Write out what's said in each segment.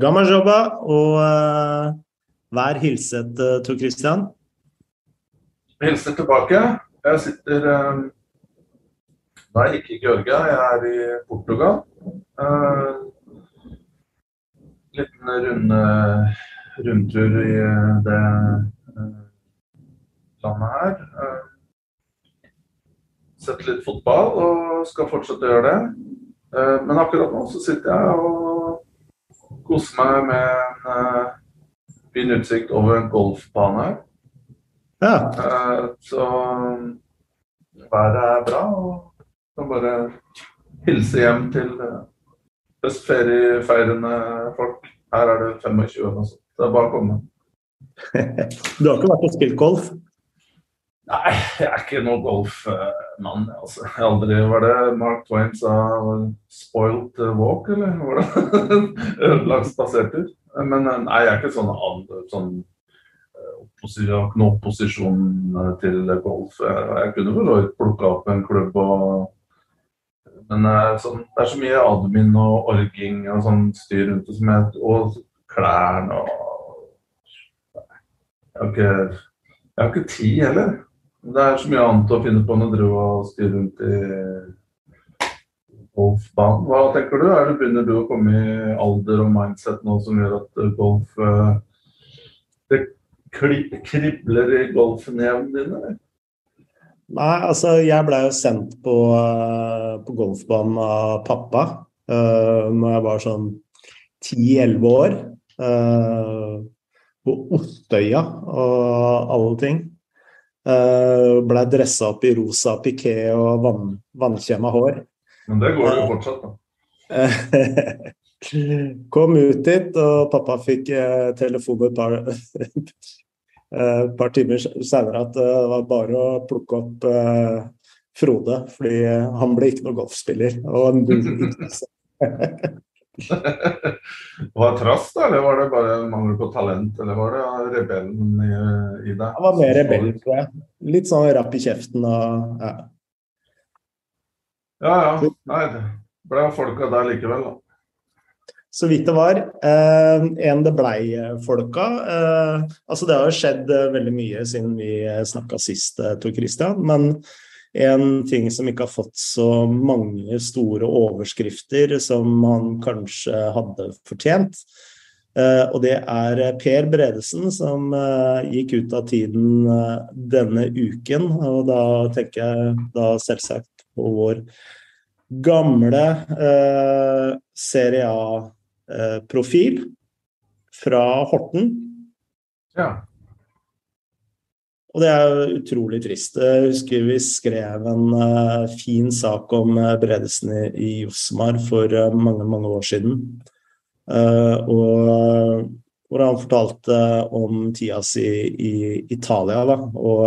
Gamajobba, og uh, vær hilset, uh, Tor Christian. Hilser tilbake. Jeg sitter um, Nei, ikke i Georgia, jeg er i Portugal. Uh, liten runde, rundtur i det landet her. Sett litt fotball og skal fortsette å gjøre det. Men akkurat nå så sitter jeg og Kose meg med en uh, fin utsikt over en golfbane. Ja. Uh, så været er bra. Og kan bare hilse hjem til uh, folk. Her er det 25 altså. Så det er bare å komme. du har ikke vært og spilt golf? Nei, jeg er ikke noen golfmann. Altså. Aldri Var det Mark Twain sa 'spoilt walk', eller var det ødelagt spasertur? Men eh, nei, jeg er ikke sånn, sånn eh, jeg har ikke noen opposisjon eh, til golf. Jeg, kunne vel plukka opp en klubb og Men sånn, det er så mye admin og orging og sånn styr rundt det som jeg Og klærne og Jeg har ikke, jeg har ikke tid heller. Det er så mye annet å finne på enn å drive og styre rundt i golfbanen. Hva tenker du? Er det Begynner du å komme i alder og mindset nå som gjør at eh, golf eh, Det kribler i golfnevene dine? Nei, altså jeg blei jo sendt på, eh, på, golfbanen av pappa når jeg var sånn 10-11 år. Uh, på Ottøya og alle ting. Uh, Blei dressa opp i rosa piké og vann, vannkjemma hår. Men det går jo fortsatt, da. Kom ut dit, og pappa fikk uh, telefon et par, uh, par timer senere at det var bare å plukke opp Frode, fordi han ble ikke noen golfspiller. Og var det trass, da, eller var det bare mangel på talent? Eller var det rebellen i, i deg? Det var mer rebell, tror jeg. Litt sånn rapp i kjeften og ja. Ja ja. Nei, det ble folka der likevel, da. Så vidt det var. Eh, en det blei folka. Eh, altså det har jo skjedd veldig mye siden vi snakka sist, eh, Tor Christian. Men en ting som ikke har fått så mange store overskrifter som han kanskje hadde fortjent. Uh, og det er Per Bredesen som uh, gikk ut av tiden uh, denne uken. Og da tenker jeg da selvsagt på vår gamle Serie A-profil fra Horten. Ja. Og det er utrolig trist. Jeg husker vi skrev en uh, fin sak om uh, Bredesen i, i Josmar for uh, mange, mange år siden. og hvor han fortalte om tida si i Italia. Da. Og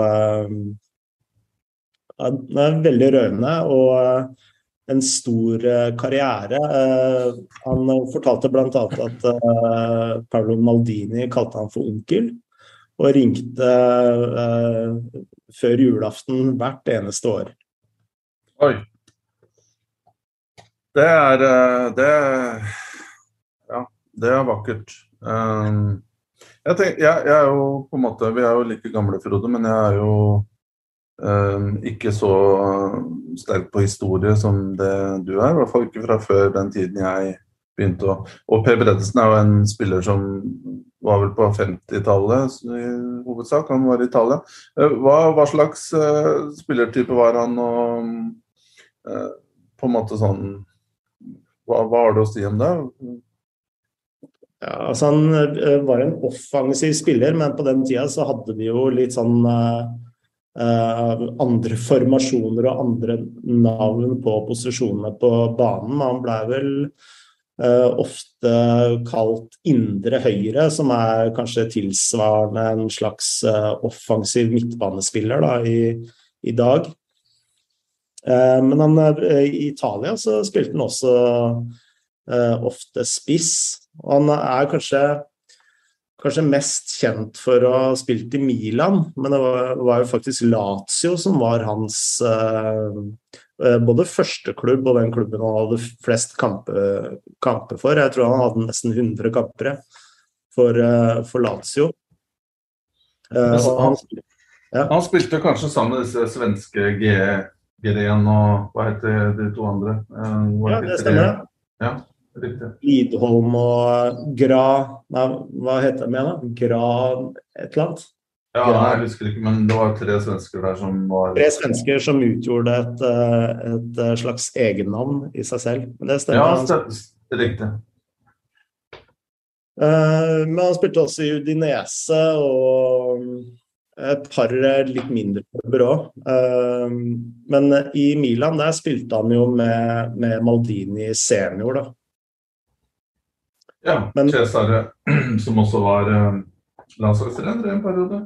det er veldig rørende. Og en stor karriere. Han fortalte bl.a. at Paolo Maldini kalte han for onkel og ringte eh, før julaften hvert eneste år. Oi. Det er eh, Det Ja, det er vakkert. Um, jeg, tenker, jeg, jeg, er jo på en måte Vi er jo like gamle, Frode, men jeg er jo um, ikke så sterk på historie som det du er. I hvert fall ikke fra før den tiden jeg begynte å Og Per Bredesen er jo en spiller som var vel på 50-tallet i hovedsak. Han var i Italia. Eh, hva, hva slags uh, spillertype var han, og uh, på en måte sånn hva, hva har du å si om det? Ja, altså Han var en offensiv spiller, men på den tida så hadde vi jo litt sånn uh, andre formasjoner og andre navn på posisjonene på banen. Han blei vel Uh, ofte kalt indre høyre, som er kanskje tilsvarende en slags uh, offensiv midtbanespiller da, i, i, dag. Uh, men han, i Italia så spilte han også ofte spiss. Og han er kanskje, kanskje mest kjent for å ha spilt i Milan, men det var, var jo faktisk Lazio som var hans Eh, både førsteklubb og den klubben han hadde flest kamper, kampe for. Jeg tror han hadde nesten 100 kamper for, eh, for Lazio. Uh, han, ja. han, spilte kanskje sammen med disse svenske G1 og hva heter de to andre? Hva ja, det stemmer. Ja, riktig. Lidholm og Gra Nei, hva heter de igjen? Gra et eller annet? Ja, nei, jeg husker ikke, men det var tre svensker der som var Tre svensker som utgjorde et, eh, et eh, slags egennavn i seg selv. Men det stemmer. Ja, det riktig. Uh, men han spilte også i Udinese og et par litt mindre klubber òg. Men i Milan der spilte han jo med, med Maldini senior, da. Ja, men, Cesare, som også var landslagstrener i en periode.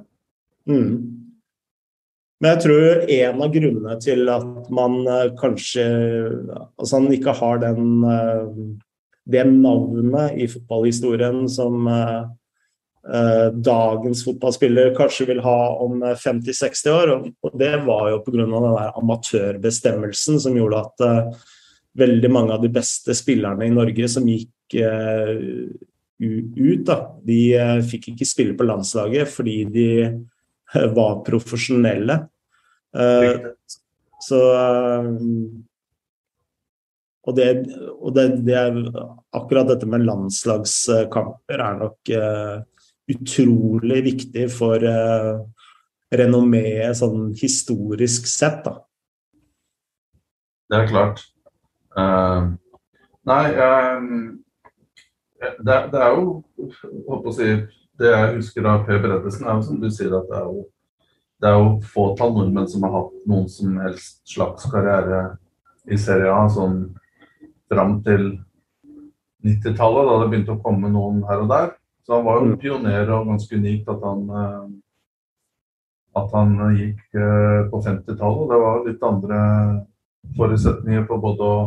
Mm. Men jeg tror en av grunnene til at man uh, kanskje Altså han ikke har den uh, det navnet i fotballhistorien som uh, dagens fotballspiller kanskje vil ha om 50-60 år. Og det var jo pga. den der amatørbestemmelsen som gjorde at veldig mange av de beste spillerne i Norge som gikk ut, da, de fikk ikke spille på landslaget fordi de var profesjonelle. Uh, så uh, Og, det, og det, det, er akkurat dette med landslagskamper er nok uh, utrolig viktig for uh, renommeet sånn historisk sett, da. Det er klart. Uh, nei, det, det, er jo håper å si, det jeg husker av Per Bredesen, er jo som du sier at det er jo, det er jo fåtall nordmenn som har hatt noen som helst slags karriere i Serie A sånn fram til 90-tallet, da det begynte å komme noen her og der. Så han var jo en mm. pioner og ganske unikt at han, eh, at han gikk eh, på 50-tallet. Det var litt andre forutsetninger på både å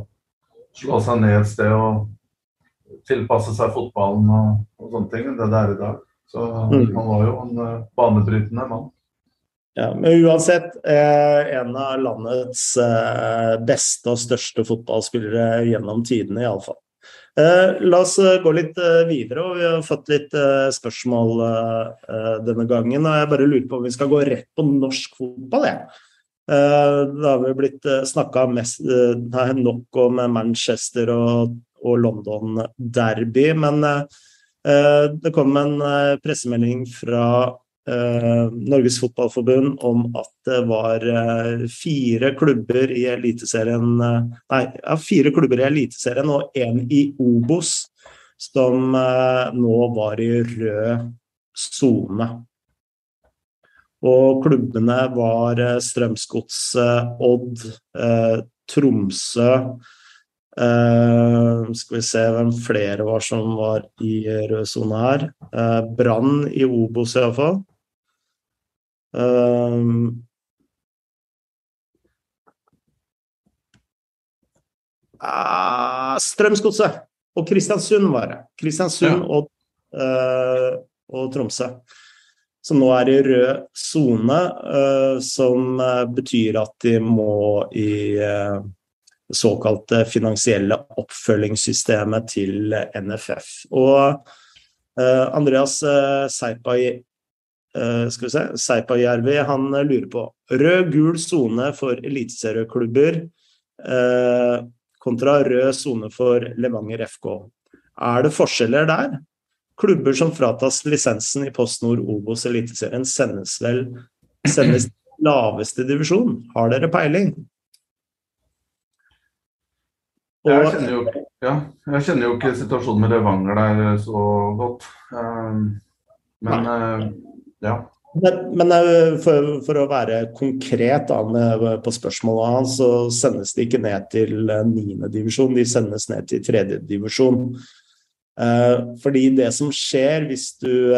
slå seg ned et sted og tilpasse seg fotballen og, og sånne ting enn det det er i dag. Så mm. han var jo en uh, banebrytende mann. Ja, men uansett, eh, en av landets eh, beste og største fotballspillere gjennom tidene, iallfall. Eh, la oss eh, gå litt eh, videre, og vi har fått litt eh, spørsmål eh, denne gangen. og Jeg bare lurer på om vi skal gå rett på norsk fotball, jeg. Da har vi blitt eh, snakka nok om Manchester og, og London Derby, men Eh, det kom en eh, pressemelding fra eh, Norges Fotballforbund om at det var fire klubber i Eliteserien Nei, ja, fire klubber i Eliteserien og én i Obos som nå var i rød sone. Og klubbene var Strømsgodset, Odd, Tromsø, skal vi se hvem flere var som var i rød sone her. Eh, Brann i Obos iallfall. Um, uh, Strømsgodset og Kristiansund var det. Kristiansund ja. og, uh, og Tromsø. Som nå er i rød sone, som betyr at de må i såkalte finansielle oppfølgingssystemet til NFF. Og uh, Andreas se, Seipajärvi han lurer på rød-gul sone for eliteserieklubber kontra rød sone for Levanger FK. Er det forskjeller der? Klubber som fratas lisensen i Post Nord Obos Eliteserien, sendes vel sendes laveste divisjon. Har dere peiling? Jeg kjenner, jo, ja, jeg kjenner jo ikke situasjonen med Levanger der eh, så godt. Um, men uh, ja. Men, men for, for, å være konkret på spørsmålet hans, så sendes de ikke ned til niendedivisjon, de sendes ned til tredjedivisjon. Fordi det som skjer hvis du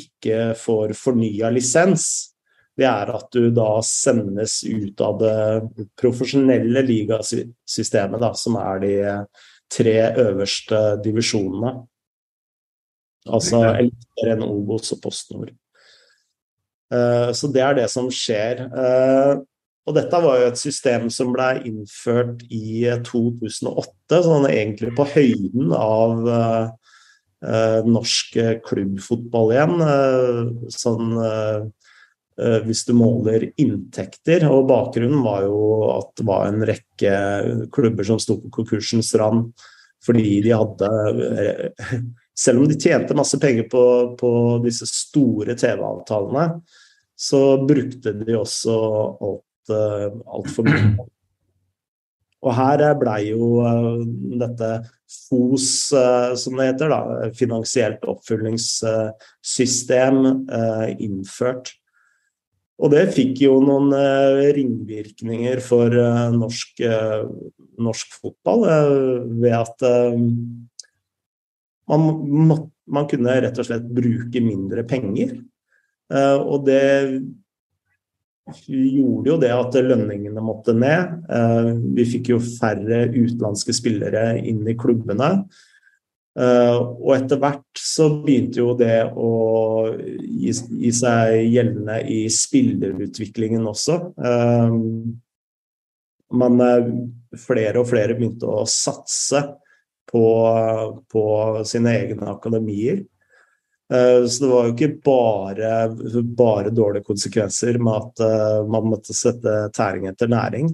ikke får fornya lisens, det er at du da sendes ut av det profesjonelle ligasystemet, da, som er de tre øverste divisjonene. Altså Eliteserien, Obos og PostNord. Uh, så det er det som skjer. Uh, og dette var jo et system som ble innført i 2008, sånn egentlig på høyden av uh, norsk klubbfotball igjen. Sånn hvis du måler inntekter. Og bakgrunnen var jo at det var en rekke klubber som sto på konkursens rand fordi de hadde Selv om de tjente masse penger på, på disse store TV-avtalene, så brukte de også alt, eh, altfor mye. Og her blei jo eh, dette FOS, eh, som det heter, da, finansielt oppfølgingssystem, innført. Og det fikk jo noen ringvirkninger for norsk, norsk fotball ved at man, man, kunne rett og slett bruke mindre penger. Og det gjorde jo det at lønningene måtte ned. Vi fikk jo færre utenlandske spillere inn i klubbene. Uh, og etter hvert så begynte jo det å gi, gi seg gjeldende i spillerutviklingen også. men flere og flere begynte å satse på, på sine egne akademier. Eh, så det var jo ikke bare, bare dårlige konsekvenser med at eh, man måtte sette tæring etter næring.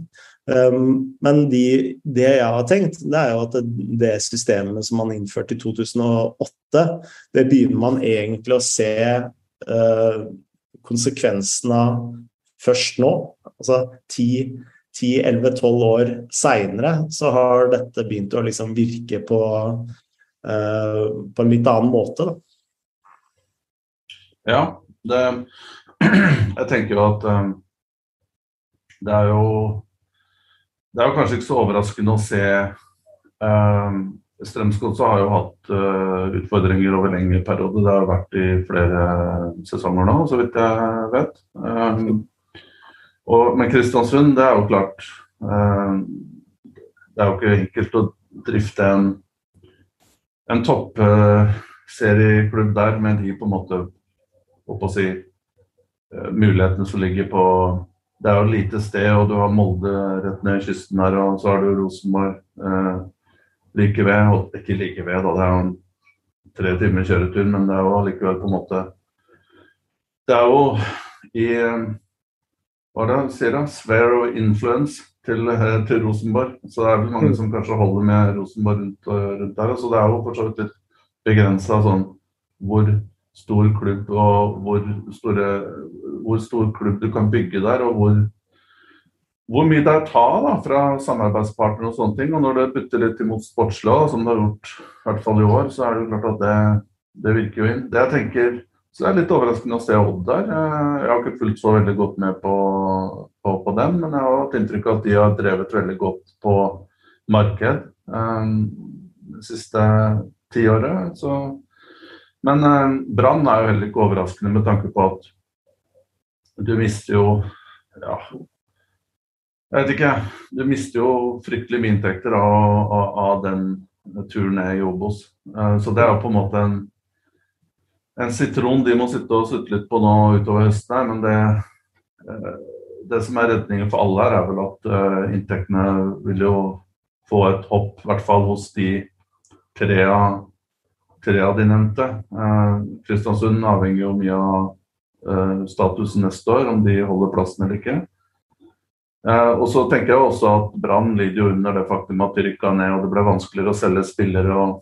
Eh, men de, det jeg har tenkt, det er jo at det systemet som man innførte i 2008, det begynner man egentlig å se konsekvensene av først nå. Altså 10-11-12 år seinere så har dette begynt å liksom virke på, uh, på en litt annen måte. Da. Ja, det, jeg tenker jo at um, det er jo Det er jo kanskje ikke så overraskende å se eh, Strømsgodset har jo hatt uh, utfordringer over lengre periode. Det har vært i flere sesonger nå, så vidt jeg vet. Um, og, men Kristiansund, det er jo klart eh, Det er jo ikke enkelt å drifte en, en toppserieklubb der med de på en måte å si, eh, mulighetene som ligger på Det er jo et lite sted, og du har Molde rett ned kysten her, og så har du Rosenborg eh, like ved. Og ikke like ved, da, det er jo en tre timer kjøretur, men det er jo allikevel på en måte Det er jo i hva er det han sier da? Sphere of influence til, eh, til, Rosenborg. Så det er vel mange som kanskje holder med Rosenborg rundt, rundt der. Så det er jo for så vidt litt begrensa sånn hvor stor klubb og hvor, store, hvor stor klubb du kan bygge der, og hvor, hvor mye det er ta da, fra samarbeidspartnere og sånne ting. Og når det butter litt imot sportslig, som det har gjort i hvert fall i år, så er det jo klart at det, det virker jo inn. Det jeg tenker så det er litt overraskende å se Odd der. Eh, jeg har ikke fulgt så veldig godt med på, på, på dem, men jeg har hatt inntrykk av at de har drevet veldig godt på marked um, det siste tiåret. Så. Men eh, Brann er jo heller ikke overraskende med tanke på at du mister jo ja, jeg vet ikke. Du mister jo fryktelig mye inntekter av, av, av den turen ned i Obos. Uh, så det er jo på en måte en en sitron de må sitte og sutte litt på nå utover høsten her, men det, eh, det som er redningen for alle her, er vel at uh, inntektene vil jo få et hopp, i hvert fall hos de tre av, tre av de nevnte. Uh, Kristiansund avhenger jo mye av uh, statusen neste år, om de holder plassen eller ikke. og så tenker jeg også at Brann lider jo under det faktum at de rykka ned og det ble vanskeligere å selge spillere. og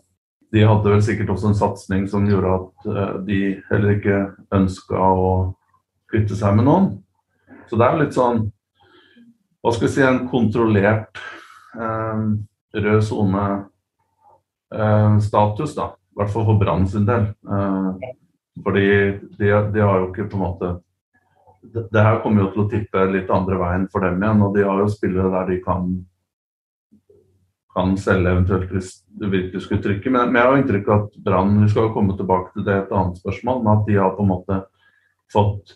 de hadde vel sikkert også en satsing som gjorde at de heller ikke ønska å kvitte seg med noen. Så det er litt sånn hva skal vi si, en kontrollert rød sone-status, da. I hvert fall for Brann sin del. fordi de, de, har jo ikke på en måte det, det her kommer jo til å tippe litt andre veien for dem igjen. Og de har jo spillere der de kan kan selge eventuelt hvis du virkelig skulle trykke. Men, men jeg har inntrykk av at Brann Vi skal jo komme tilbake til det et annet spørsmål, men at de har på en måte fått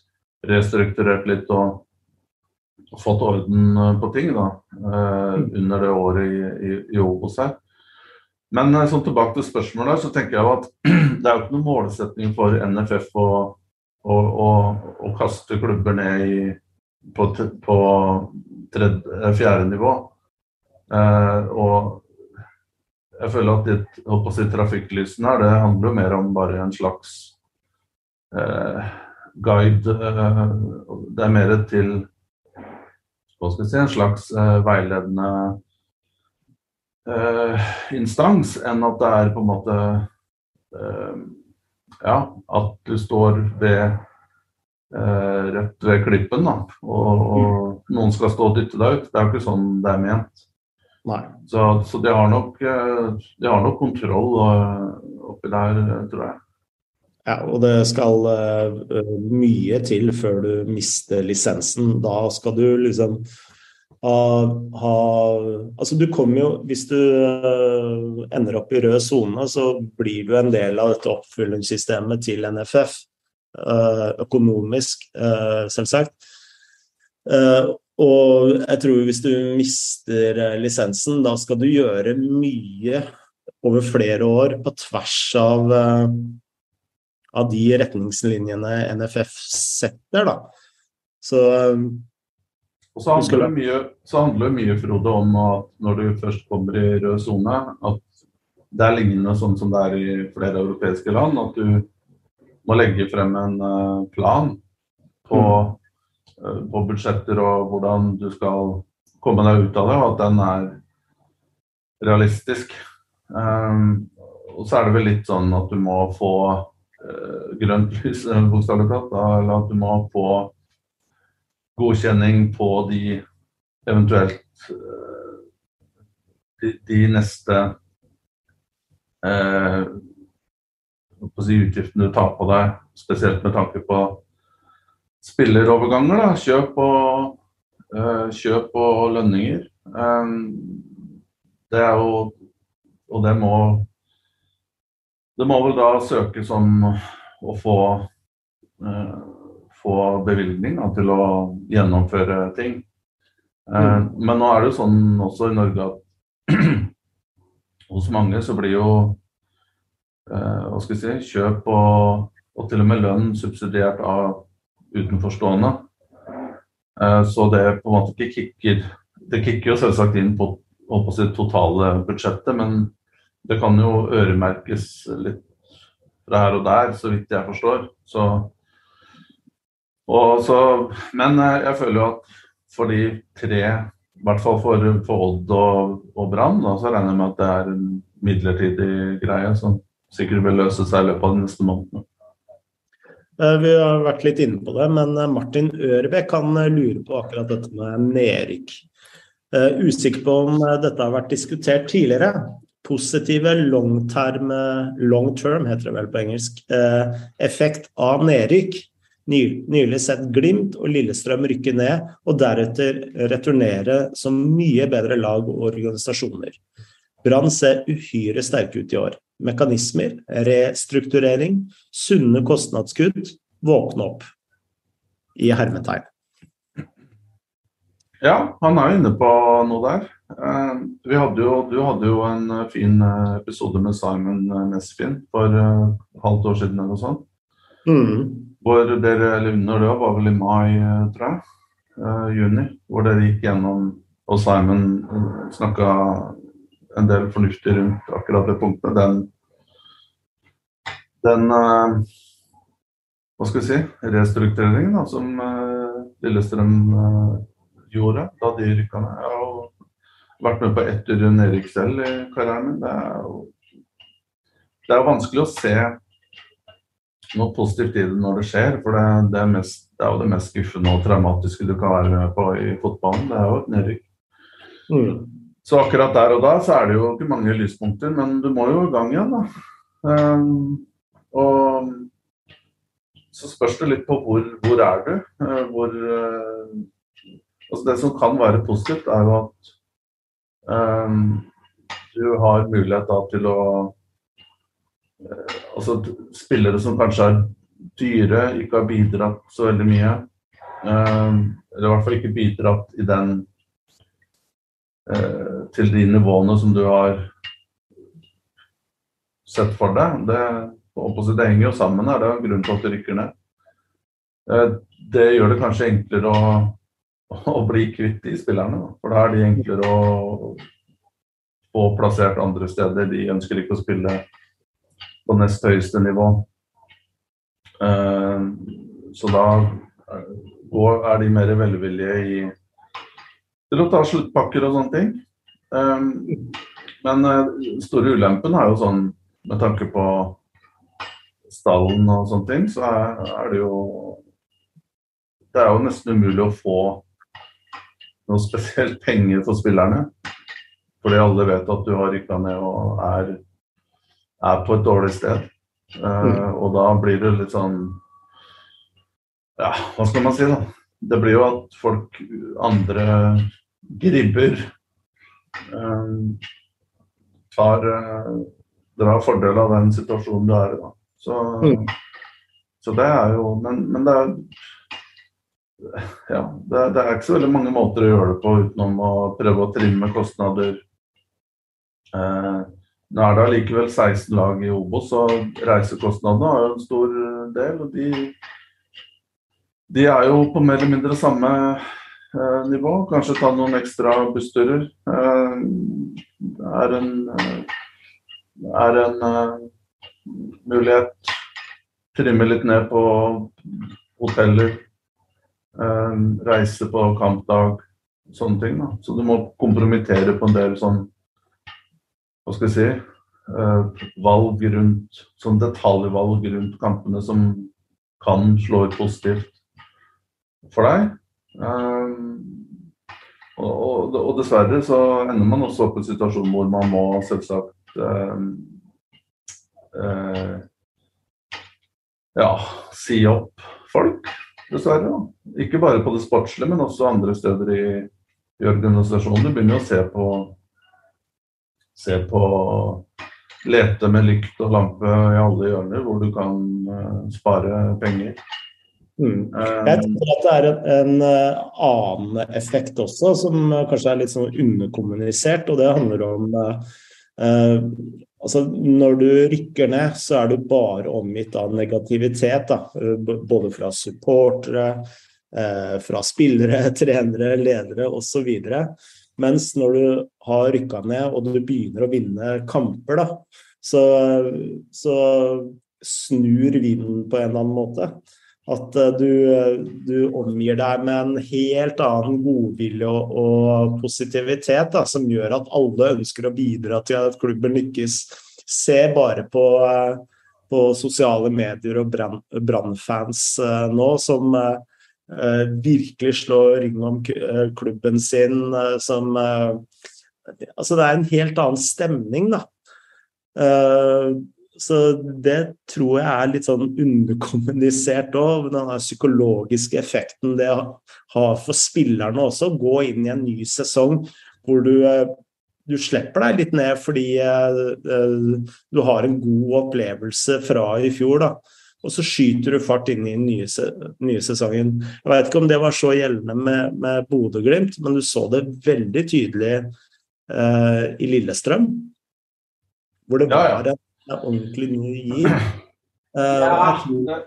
restrukturert litt og, fått orden eh, på ting da, eh, mm. under det året i, i, i Obos her. Men eh, sånn tilbake til spørsmålet, så tenker jeg at det er jo ikke noen målsetning for NFF å, å, å, å kaste klubber ned i, på, på tredje, fjerde nivå. Eh, og jeg føler at ditt, si, trafikklysene her, det handler jo mer om bare en slags eh, guide. Eh, det er mer til hva skal jeg si, en slags eh, veiledende eh, instans enn at det er på en måte uh, Ja, at du står ved rett ved klippen, da, og, og noen skal stå og dytte deg ut. Det er jo ikke sånn det er ment. Så, så, de, har nok, de har nok kontroll oppi der, tror jeg. Ja, og det skal uh, mye til før du mister lisensen. Da skal du liksom ha, ha Altså, du kommer jo Hvis du uh, ender opp i rød sone, så blir du en del av dette oppfyllingssystemet til NFF. Uh, økonomisk, selvsagt. og jeg tror hvis du mister lisensen, da skal du gjøre mye over flere år på tvers av av de retningslinjene NFF setter. Da. Så og så handler, det mye, så handler mye Frode, om at når du først kommer i rød sone, at det er lignende sånn som det er i flere europeiske land. At du må legge frem en uh, plan på, mm. på, budsjetter og hvordan du skal komme deg ut av det, og at den er realistisk. Um, og så er det vel litt sånn at du må få uh, grønt lys, eh, bokstavelig talt. Eller at du må få godkjenning på de eventuelt eh, de, de neste eh, si utgiftene du tar på deg, spesielt med tanke på spilleroverganger. Da. Kjøp og, eh, kjøp og lønninger. Eh, det er jo Og det må det må vel da søkes om å få, eh, få bevilgning da, til å gjennomføre ting. Eh, mm. Men nå er det jo sånn også i Norge at hos mange så blir jo eh, hva skal jeg si, kjøp og, og til og med lønn subsidiert av utenforstående. Eh, så det på en måte ikke kicker Det kicker jo selvsagt inn på, på sitt totale budsjettet, men det kan jo øremerkes litt fra her og der, så vidt jeg forstår. Så, så, men eh, jeg føler jo at for de tre, i hvert fall for, for Odd og, og Brann, så regner jeg med at det er en midlertidig greie som sikkert vil løse seg i løpet av de neste månedene. Eh, vi har vært litt inne på det, men eh, Martin Ørebekk kan lure på akkurat dette med nedrykk. Usikker på om dette har vært diskutert tidligere, positive long term, long term heter det vel på engelsk, effekt av nedrykk. Nylig sett Glimt og Lillestrøm rykke ned, og deretter returnere som mye bedre lag og organisasjoner. Brann ser uhyre sterke ut i år. Mekanismer, restrukturering, sunne kostnadskutt, våkne opp. I hermetegn. Ja, han er jo inne på noe der. Eh, hadde jo, du hadde jo en eh, fin eh, episode med Simon Nesfin for halvt år siden eller noe sånt. Mm. Hvor dere, eller under det var vel i mai, tror jeg. Uh, juni. Hvor dere gikk gjennom og Simon snakka en del fornuftig rundt akkurat det punktet. Den, den uh, hva skal vi si, restruktureringen da, som uh, Lillestrøm gjorde da de rykka ned. har vært med på ett Rune Erik selv i karrieren min. Det er jo det er vanskelig å se noe positivt i det når det skjer. For det, det, er, mest, det er, jo det mest skuffende og traumatiske du kan være med på i fotballen. Det er jo et nedrykk. Mm. Så akkurat der og da så er det jo ikke mange lyspunkter, men du må jo i gang igjen, da. Um, og så spørs det litt på hvor, hvor er du. Uh, hvor uh, Altså det som kan være positivt, er jo at Um, du har mulighet da til å Altså spillere som kanskje er dyre, ikke har bidratt så veldig mye. Um, eller i hvert fall ikke bidratt i den uh, til de nivåene som du har sett for deg. Det, det henger jo sammen her, det er grunnen til at det rykker ned. Uh, det gjør det kanskje enklere å å bli kvitt de spillerne. For da er de enklere å få plassert andre steder. De ønsker ikke å spille på nest høyeste nivå. Uh, så da er de mer velvillige i, til å ta sluttpakker og sånne ting. Um, men den store ulempen er jo sånn med tanke på stallen og sånne ting, så er det jo Det er jo nesten umulig å få noe spesielt penger for spillerne. Fordi alle vet at du har rykka ned og er, er, på et dårlig sted. Uh, og da blir det litt sånn Ja, hva skal man si, da? Det blir jo at folk andre gribber uh, tar uh, drar fordel av den situasjonen du er i. da. Så, mm. så det er jo Men, men det er ja, det, det, er ikke så veldig mange måter å gjøre det på utenom å prøve å trimme kostnader. Eh, nå er det allikevel 16 lag i Obos, og reisekostnadene har jo en stor del. og de, de er jo på mer eller mindre samme eh, nivå. Kanskje ta noen ekstra bussturer. Eh, er en eh, er en eh, mulighet. Trimme litt ned på hoteller. Uh, reise på kampdag. Sånne ting. Da. Så du må kompromittere på en del sånn Hva skal jeg si uh, Valg rundt Sånn detaljvalg rundt kampene som kan slå ut positivt for deg. Og, og, og, dessverre så ender man også opp i en situasjon hvor man må selvsagt uh, uh, ja, si opp folk, dessverre. Ikke bare på det sportslige, men også andre steder i, i organisasjonen. Du begynner å se på se på lete med lykt og lampe i alle hjørner hvor du kan uh, spare penger. Mm. Jeg tror at det er en, en, annen effekt også, som kanskje er litt sånn underkommunisert. og Det handler om eh, altså Når du rykker ned, så er du bare omgitt av negativitet. Da. Eh, både fra supportere, eh, fra spillere, trenere, ledere osv. Mens når du har rykka ned og du begynner å vinne kamper, da, så, så snur vinden på en eller annen måte. At eh, du, du, omgir deg med en helt annen godvilje og, og positivitet da, som gjør at alle ønsker å bidra til at klubben lykkes. Se bare på, eh, på sosiale medier og Brann-fans nå som virkelig slå ring om klubben sin. Uh, som Altså, det er en helt annen stemning, da. Så det tror jeg er litt sånn underkommunisert òg, den psykologiske effekten det har for spillerne også. Gå inn i en ny sesong hvor du, eh, du slipper deg litt ned fordi eh, eh, du har en god opplevelse fra i fjor. da. Og så skyter du fart inn i den nye, nye sesongen. Jeg vet ikke om det var så gjeldende med, med Bodø-Glimt, men du så det veldig tydelig eh, i Lillestrøm. Hvor det var ja, ja ordentlig ny giv. Eh, ja,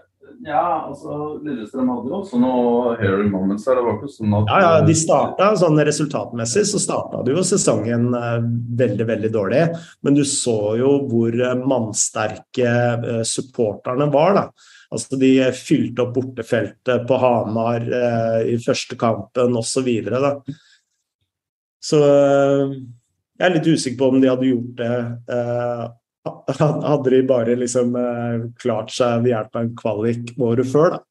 ja, altså Lillestrøm hadde jo også noe hairy moments her. Det var ikke sånn at Ja, ja, de starta sånn resultatmessig så starta de jo sesongen uh, veldig, veldig dårlig. Men du så jo hvor uh, mannsterke uh, supporterne var, da. Altså De fylte opp bortefeltet på Hamar i første kampen osv. Så jeg er litt usikker på om de hadde gjort det hadde de bare liksom eh, klart seg ved hjelp av en kvalik året før, da?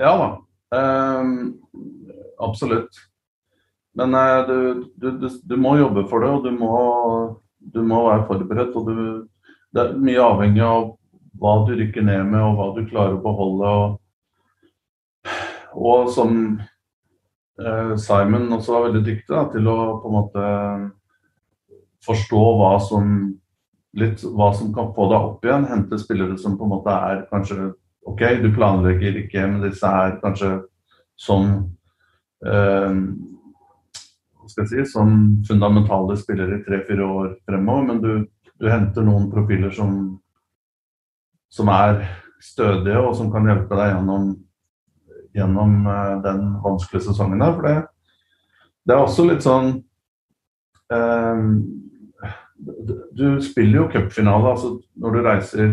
Ja da. Um, absolutt. Men uh, du, du, du, du, må jobbe for det, og du må, må være forberedt. og Det er mye avhengig av hva du rykker ned med, og hva du klarer å beholde. Og, og som uh, Simon også var veldig dyktig da, til å på en måte forstå hva som litt hva som kan få deg opp igjen. Hente spillere som på en måte er kanskje OK, du planlegger ikke, men disse er kanskje som eh, skal jeg si, som fundamentale spillere i tre-fire år fremover. Men du, du, henter noen profiler som, som er stødige, og som kan hjelpe deg gjennom gjennom eh, den vanskelige sesongen der. For det, det er også litt sånn eh, Du spiller jo cupfinale altså når du reiser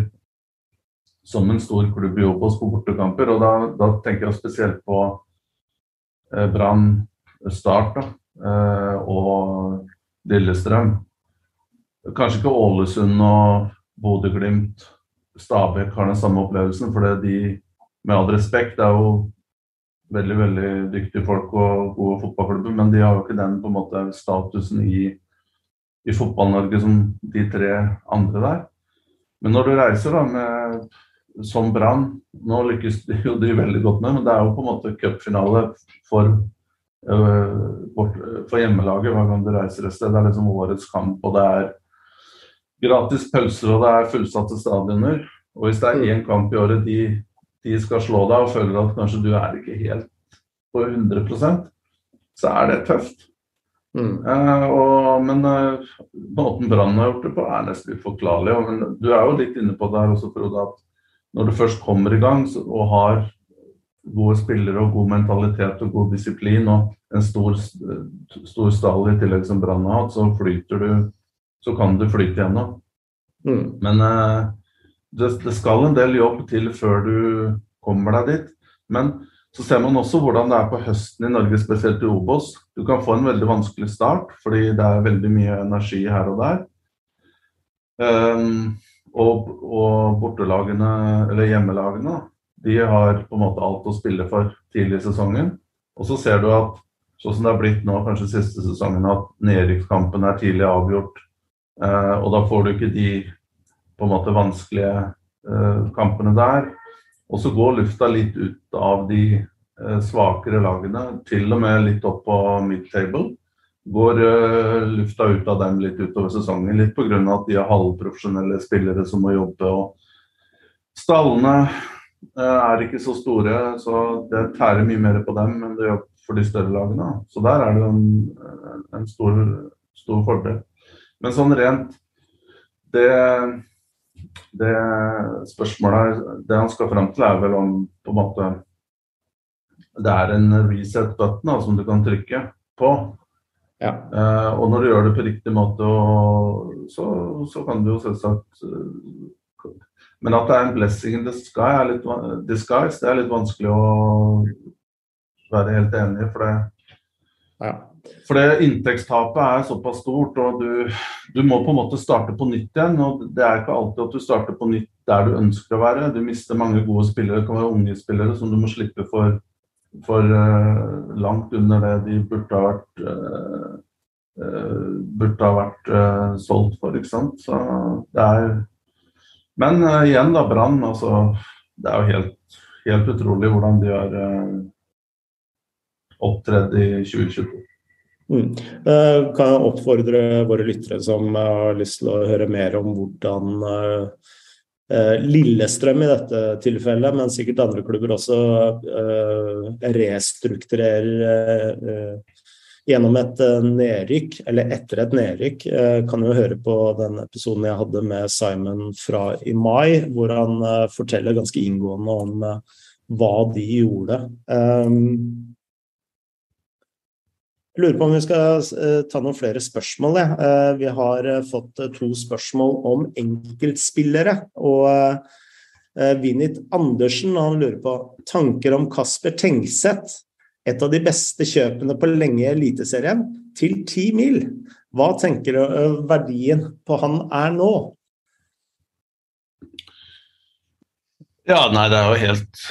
som en stor klubb i Obos på bortekamper. og Da, da tenker jeg spesielt på eh, Brann, Start da, eh, og Lillestrøm. Kanskje ikke Ålesund og Bodø-Glimt, Stabæk har den samme opplevelsen. For de, med all respekt, er jo veldig veldig dyktige folk og gode fotballklubber, men de har jo ikke den på en måte statusen i, i Fotball-Norge som de tre andre der. Men når du reiser da med som Brann Nå lykkes de jo de veldig godt med, men det er jo på en måte cupfinale for, uh, for hjemmelaget hver gang du reiser et sted. Det er liksom årets kamp, og det er gratis pølser og det er fullsatte stadioner. Og hvis det er én kamp i året de, de, skal slå deg og føler at kanskje du er ikke helt på 100% så er det tøft. Mm. Eh, og, men eh, måten Brann har gjort det på, er nesten uforklarlig. Og, men du er jo litt inne på det her også, Frode, at når du først kommer i gang så, og har gode spillere og god mentalitet og god disiplin og en stor, stor stall i tillegg som Brann har hatt, så flyter du så kan du flyte gjennom. Mm. Men eh, det, det, skal en del jobb til før du kommer deg dit. Men så ser man også hvordan det er på høsten i Norge, spesielt i Obos. Du kan få en veldig vanskelig start fordi det er veldig mye energi her og der. Um, og, og bortelagene, eller hjemmelagene, de har på en måte alt å spille for tidlig i sesongen. Og så ser du at sånn som det har blitt nå, kanskje siste sesongen, at nedrykkskampen er tidlig avgjort. Uh, og da får du ikke de på en måte vanskelige uh, kampene der. Og så går lufta litt ut av de uh, svakere lagene, til og med litt opp på mid-table. Går lufta ut av dem litt utover sesongen, litt pga. at de er halvprofesjonelle spillere som må jobbe. og Stallene er ikke så store, så det tærer mye mer på dem enn det gjør for de større lagene. Så der er det en, en stor, stor fordel. Men sånn rent det, det spørsmålet det han skal fram til, er vel om på en måte det er en reset button da, som du kan trykke på. Ja. Uh, og når du gjør det på riktig måte, og, så, så, kan du jo selvsagt uh, Men at det er en blessing in the sky, er litt, disguise, det er litt vanskelig å være helt enig i. For det, ja. For det inntektstapet er såpass stort, og du, du, må på en måte starte på nytt igjen. og Det er ikke alltid at du starter på nytt der du ønsker å være. Du mister mange gode spillere, det kan være unge spillere som du må slippe for, for uh, langt under det de burde ha vært, uh, uh, burde ha vært solgt for. ikke sant? Så det er Men igjen, da, Brann. Altså, det er jo helt, helt utrolig hvordan de har opptredd i 2022. Mm. Uh, kan jeg oppfordre våre lyttere som har lyst til å høre mer om hvordan uh, Lillestrøm i dette tilfellet, men sikkert andre klubber også, restrukturerer gjennom et nedrykk, eller etter et nedrykk. Kan jo høre på den episoden jeg hadde med Simon fra i mai, hvor han forteller ganske inngående om hva de gjorde. Lurer på om vi skal uh, ta noen flere spørsmål. Ja. vi har uh, fått to spørsmål om enkeltspillere. og Vinit Andersen han lurer på tanker om Kasper Tengseth, et av de beste kjøpene på lenge i Eliteserien, til ti mil. Hva tenker du verdien på han er nå? Ja, nei, det er jo helt,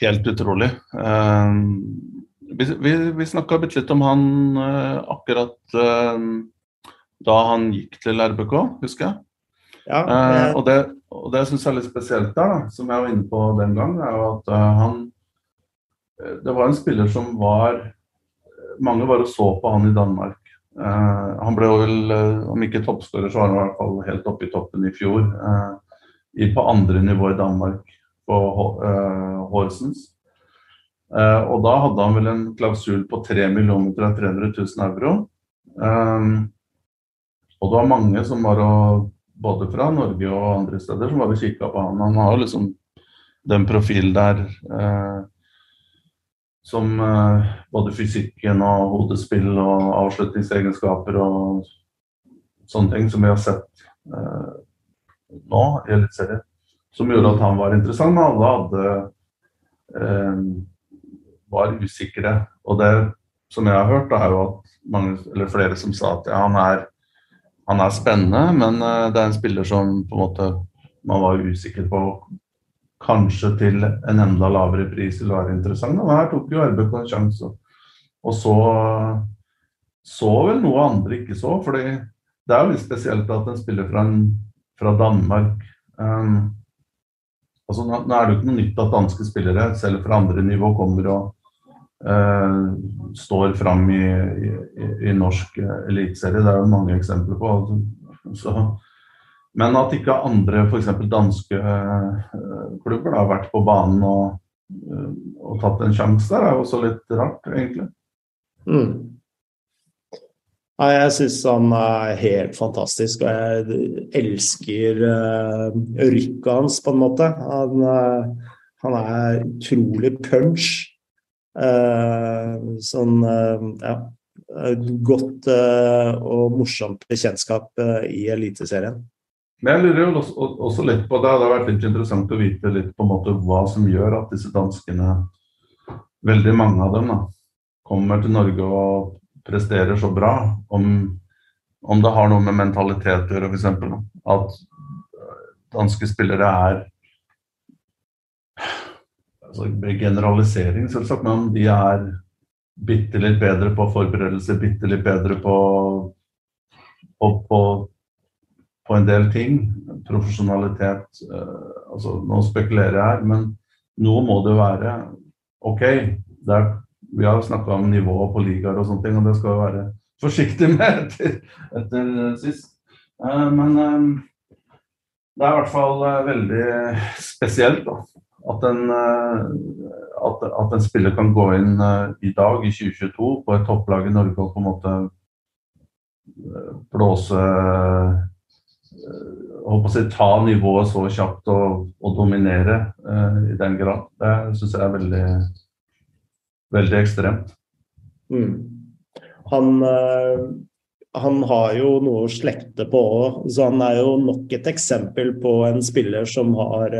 helt utrolig. Vi, vi, vi snakka bitte litt om han uh, akkurat uh, da han gikk til RBK, husker jeg. Ja, uh, og det, og det syns jeg er litt spesielt der, da, som jeg var inne på den gang, er jo at han Det var en spiller som var Mange bare så på han i Danmark. han ble jo vel, om ikke toppskårer, så var han i hvert fall helt oppe i toppen i fjor. I, på andre nivå i Danmark, på Horsens. Uh, og da hadde han vel en klausul på 3 millioner 300 000 euro. Um, og det var mange som var og, både fra Norge og andre steder som var og kikka på han. Han har liksom den profilen der uh, som både fysikken og hodespill og avslutningsegenskaper og sånne ting som vi har sett nå i Eliteserien, som gjorde at han var interessant. Alle hadde var usikre. Og det som jeg har hørt, er jo at mange, eller flere som sa at ja, han, er, han er spennende, men uh, det er en spiller som på en måte man var usikker på kanskje til en enda lavere pris vil være interessant. Men her tok jo RBK en sjanse, og så så vel noe andre ikke så. fordi det er jo litt spesielt at en spiller fra, en, fra Danmark um, altså Nå er det jo ikke noe nytt at danske spillere, selv fra andre nivå, kommer og Eh, står fram i, i, i norsk eliteserie. Det er jo mange eksempler på. Så, men at ikke andre, f.eks. danske uh, klubber, da, har vært på banen og, uh, og, tatt en sjanse der, er jo også litt rart, egentlig. Mm. Nei, jeg syns han er helt fantastisk, og jeg elsker uh, rykket hans, på en måte. Han, han er utrolig punch. Eh, sånn eh, ja, godt eh, og morsomt bekjentskap i Eliteserien. Men jeg lurer jo også, også, litt på det. Hadde vært litt interessant å vite litt på en måte hva som gjør at disse danskene, veldig mange av dem, da, kommer til Norge og presterer så bra. Om, om det har noe med mentalitet å gjøre, f.eks. At danske spillere er altså, generalisering, selvsagt, men de er bitte litt bedre på forberedelse, bitte litt bedre på, på, på, en del ting. Profesjonalitet uh, altså, Nå spekulerer jeg her, men noe må det være. OK, er, vi har snakka om nivået på ligaer og sånne ting, og det skal vi være forsiktig med etter, etter sist. Uh, men um, det er i hvert fall uh, veldig spesielt, da at en, eh, at, at en, spiller kan gå inn eh, i dag, i 2022, på et topplag i Norge og på en måte eh, blåse håper å si, Ta nivået så kjapt og, og dominere i den grad. Det syns jeg er veldig, veldig ekstremt. Mm. Han, han har jo noe å slekte på òg, så han er jo nok et eksempel på en spiller som har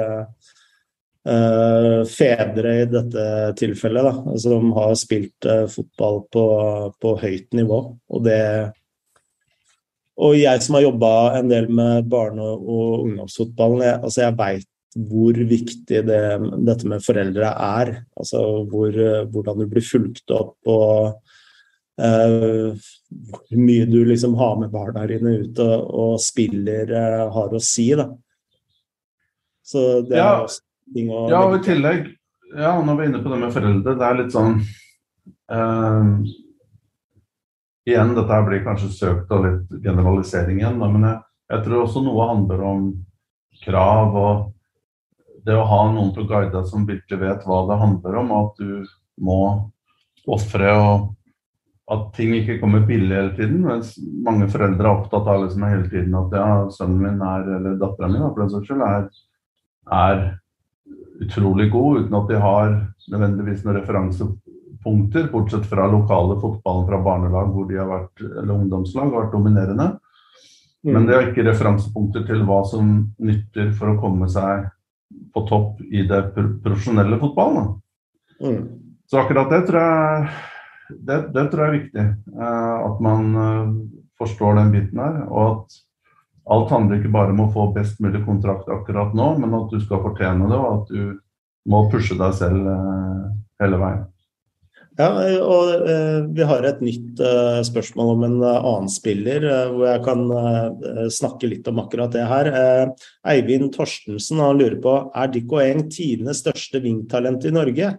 Uh, fedre i dette tilfellet, da, som har spilt uh, fotball på, på, høyt nivå. Og det Og jeg som har jobba en del med barne- og ungdomsfotballen, jeg, altså jeg veit hvor viktig det, dette med foreldre er. Altså hvor, hvordan du blir fulgt opp og uh, hvor mye du liksom har med barna dine ut og, og spiller har å si. da. Så det ja. er også ting å Ja, og i tillegg, ja, når vi er inne på det med foreldre, det er litt sånn eh, Igjen, dette blir kanskje søkt og litt generalisering igjen, men jeg, jeg, tror også noe handler om krav og det å ha noen til å guide deg som virkelig vet hva det handler om, og at du må ofre og at ting ikke kommer billig hele tiden. Mens mange foreldre er opptatt av liksom hele tiden at ja, sønnen min er, eller dattera mi er, er utrolig god, uten at de har nødvendigvis noen referansepunkter, bortsett fra lokale fotballen fra barnelag hvor de har vært, eller ungdomslag har vært dominerende. Mm. Men de har ikke referansepunkter til hva som nytter for å komme seg på topp i det profesjonelle fotballen. Mm. Så akkurat det tror jeg, det, det tror jeg er viktig. Eh, at man eh, forstår den biten her. Og at alt handler ikke bare om å få best mulig kontrakt akkurat nå, men at du skal fortjene det, og at du må pushe deg selv eh, hele veien. Ja, og eh, Vi har et nytt eh, spørsmål om en annen spiller, hvor jeg kan snakke litt om akkurat det her. Eivind Torstensen han lurer på er Dikko Eng tidenes største vingtalent i Norge.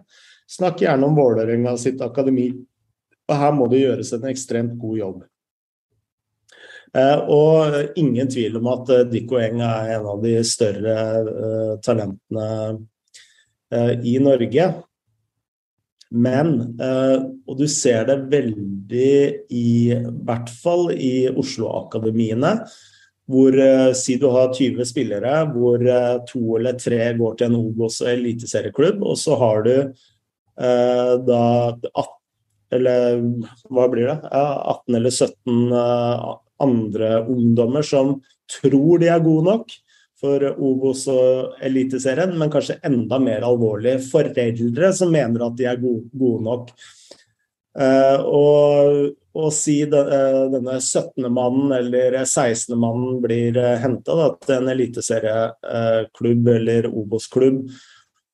Snakk gjerne om Vålerenga sitt akademi. Og Her må det gjøres en ekstremt god jobb. Eh, og ingen tvil om at eh, Dikko Eng er en av de større uh, talentene i Norge. Men, og du ser det veldig i hvert fall i Oslo-akademiene, hvor si du har 20 spillere, hvor to eller tre går til en Obos- og eliteserieklubb, og så har du da 18, Eller hva blir det? 18 eller 17 uh, andre ungdommer som tror de er gode nok for Obos og Eliteserien, men kanskje enda mer alvorlig foreldre som mener at de er gode, gode nok. Uh, og, og, si de, uh, denne 17. mannen eller 16. mannen blir eh, henta til en eliteserieklubb eller Obos-klubb,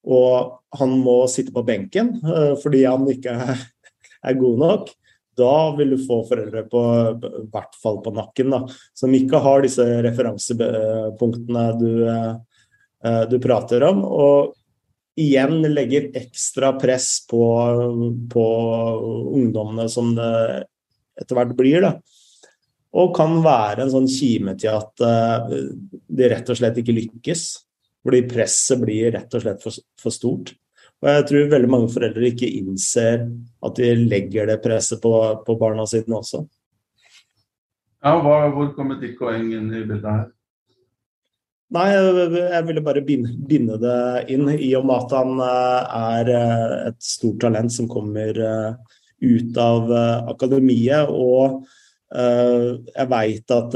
og han må sitte på benken fordi han ikke er, god nok. Da vil du få foreldre på i hvert fall på nakken, da, som ikke har disse referansepunktene du, du prater om. og igjen legger ekstra press på, på ungdommene som det etter hvert blir. Da. Og kan være en sånn kime til at uh, de rett og slett ikke lykkes. Fordi presset blir rett og slett for, for, stort. Og jeg tror veldig mange foreldre ikke innser at de legger det presset på, på barna sine også. Ja, hva, Hvor kommer Dick og Eng inn i bildet her? Nei, jeg ville bare binde det inn, i og med at han eh, er eh, et stort talent som kommer eh, ut av akademiet. Og jeg veit at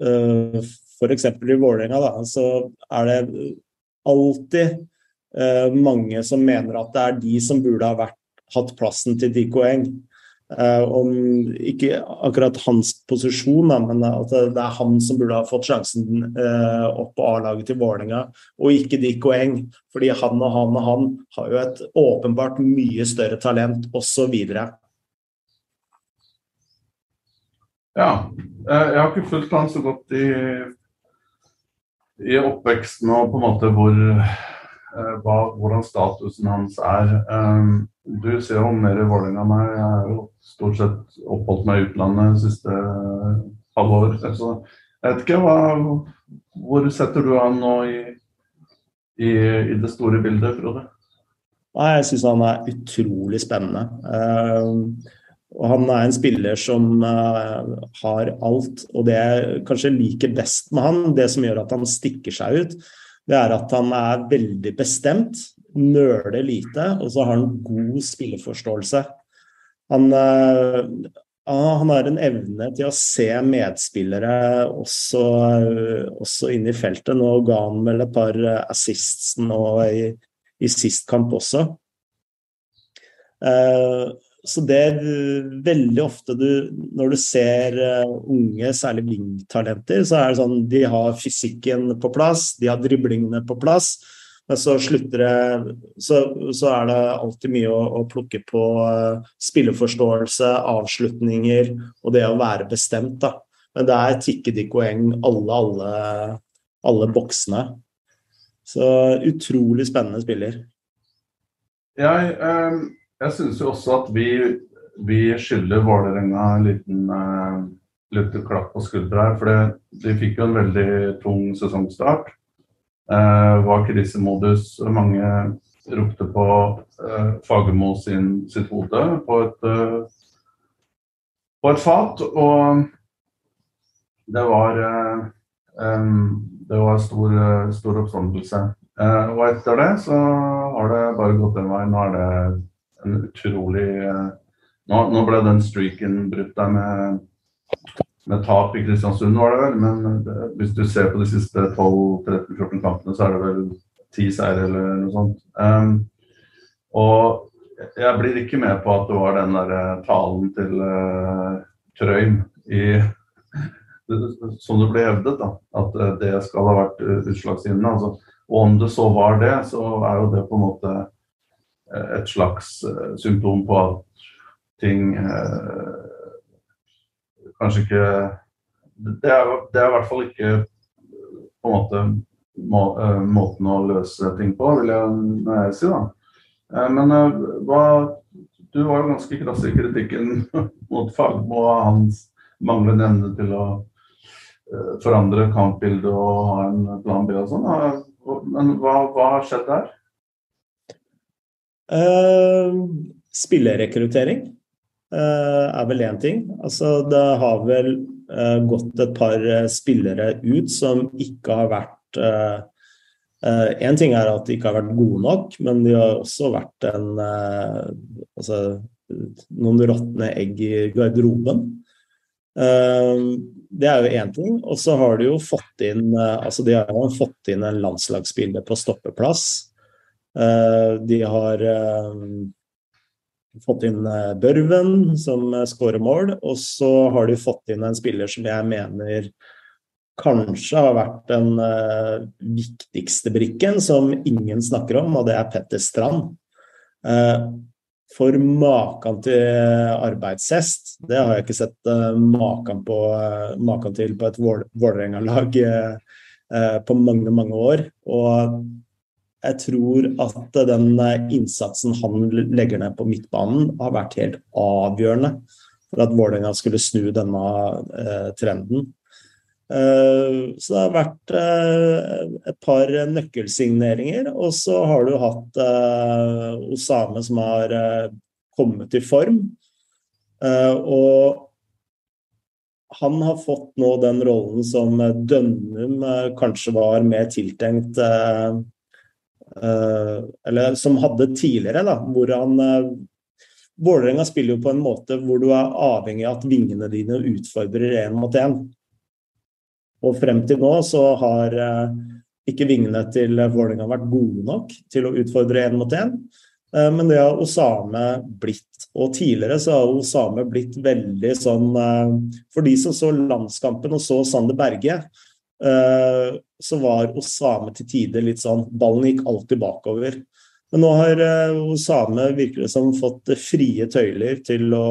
f.eks. i Vålerenga så er det alltid mange som mener at det er de som burde ha vært, hatt plassen til Diko Eng. Uh, om ikke akkurat hans posisjon, men at det er han som burde ha fått sjansen uh, opp på A-laget til Vålerenga, og ikke Dikko Eng. Fordi han og han og han har jo et åpenbart mye større talent, osv. Ja. Eh, jeg har ikke fulgt han så godt i, i oppveksten og på en måte hvor hva, hvordan statusen hans er. Um, du ser jo mer Vålerenga enn meg. Jeg har jo stort sett oppholdt meg i utlandet de siste uh, halvår. Så jeg vet ikke hva Hvor setter du han nå i, i, i det store bildet, Frode? Nei, Jeg syns han er utrolig spennende. Uh, og han er en spiller som uh, har alt. Og det jeg kanskje liker best med han, det som gjør at han stikker seg ut, det er at han er veldig bestemt, nøler lite, og så har han god spilleforståelse. Han, eh, han har en evne til å se medspillere også, også inne i feltet. Nå ga han vel et par assists nå i, i sist kamp også. Uh, så det er veldig ofte du Når du ser uh, unge, særlig wingtalenter, så er det sånn de har fysikken på plass, de har driblingene på plass. Men så slutter det Så, så er det alltid mye å, å plukke på uh, spilleforståelse, avslutninger og det å være bestemt, da. Men det er tikke de poeng alle, alle, alle boksene. Så utrolig spennende spiller. Jeg um jeg syns jo også at vi, vi skylder Vålerenga en liten uh, liten klapp på skuldra her. For de fikk jo en veldig tung sesongstart. Uh, var krisemodus. Mange ropte på uh, Fagermo sitt hode på et, uh, på et fat. Og det var um, det var stor, stor oppstandelse. og etter det så har det bare gått en vei. Nå er det en utrolig eh, nå, nå, ble den streaken brutt der med, med tap i Kristiansund, var det vel. Men det, hvis du ser på de siste 12-13-14 kampene, så er det vel ti seire eller noe sånt. Um, og jeg blir ikke med på at det var den der eh, talen til uh, Trøim i som det ble hevdet, da, at det skal ha vært utslagsgivende. Altså, og om det så var det, så er jo det på en måte et slags eh, symptom på at ting eh, kanskje ikke det er, det er, i hvert fall ikke på en måte må, måten å løse ting på, vil jeg, si. da. Men hva, du var jo ganske krass i kritikken mot Fagmo og hans manglende evne til å forandre kampbildet og ha en plan B og sånn. Men hva har skjedd der? Uh, spillerekruttering uh, er vel én ting. Altså, det har vel uh, gått et par spillere ut som ikke har vært Én ting er at de ikke har vært gode nok, men de har også vært en altså, noen råtne egg i garderoben. Det er jo én ting. Og så har de jo fått inn altså de har jo fått inn en landslagsspiller på stoppeplass. De har fått inn Børven, som skårer mål. Og så har de fått inn en spiller som jeg mener kanskje har vært den viktigste brikken, som ingen snakker om, og det er Petter Strand. For maken til arbeidshest, det har jeg ikke sett maken, på, maken, til på et Vålerenga-lag på mange, mange år. Og jeg tror at den innsatsen han legger ned på midtbanen, har vært helt avgjørende for at Vålerenga skulle snu denne trenden. Eh, så det har vært eh, et par nøkkelsigneringer. Og så har du hatt eh, Osame som har kommet i form. Og han har fått nå den rollen som Dønnum kanskje var mer tiltenkt Eller som hadde tidligere, da, hvor han Vålerenga spiller jo på en måte hvor du er avhengig av at vingene dine utfordrer én mot én. Og frem til nå så har eh, ikke vingene til Vålerenga vært gode nok til å utfordre én mot én. Eh, men det har Osame blitt. Og tidligere så har Osame blitt veldig sånn eh, For de som så landskampen og så Sander Berge, så var Osame til tider litt sånn Ballen gikk alltid bakover. Men nå har Osame virkelig som fått frie tøyler til å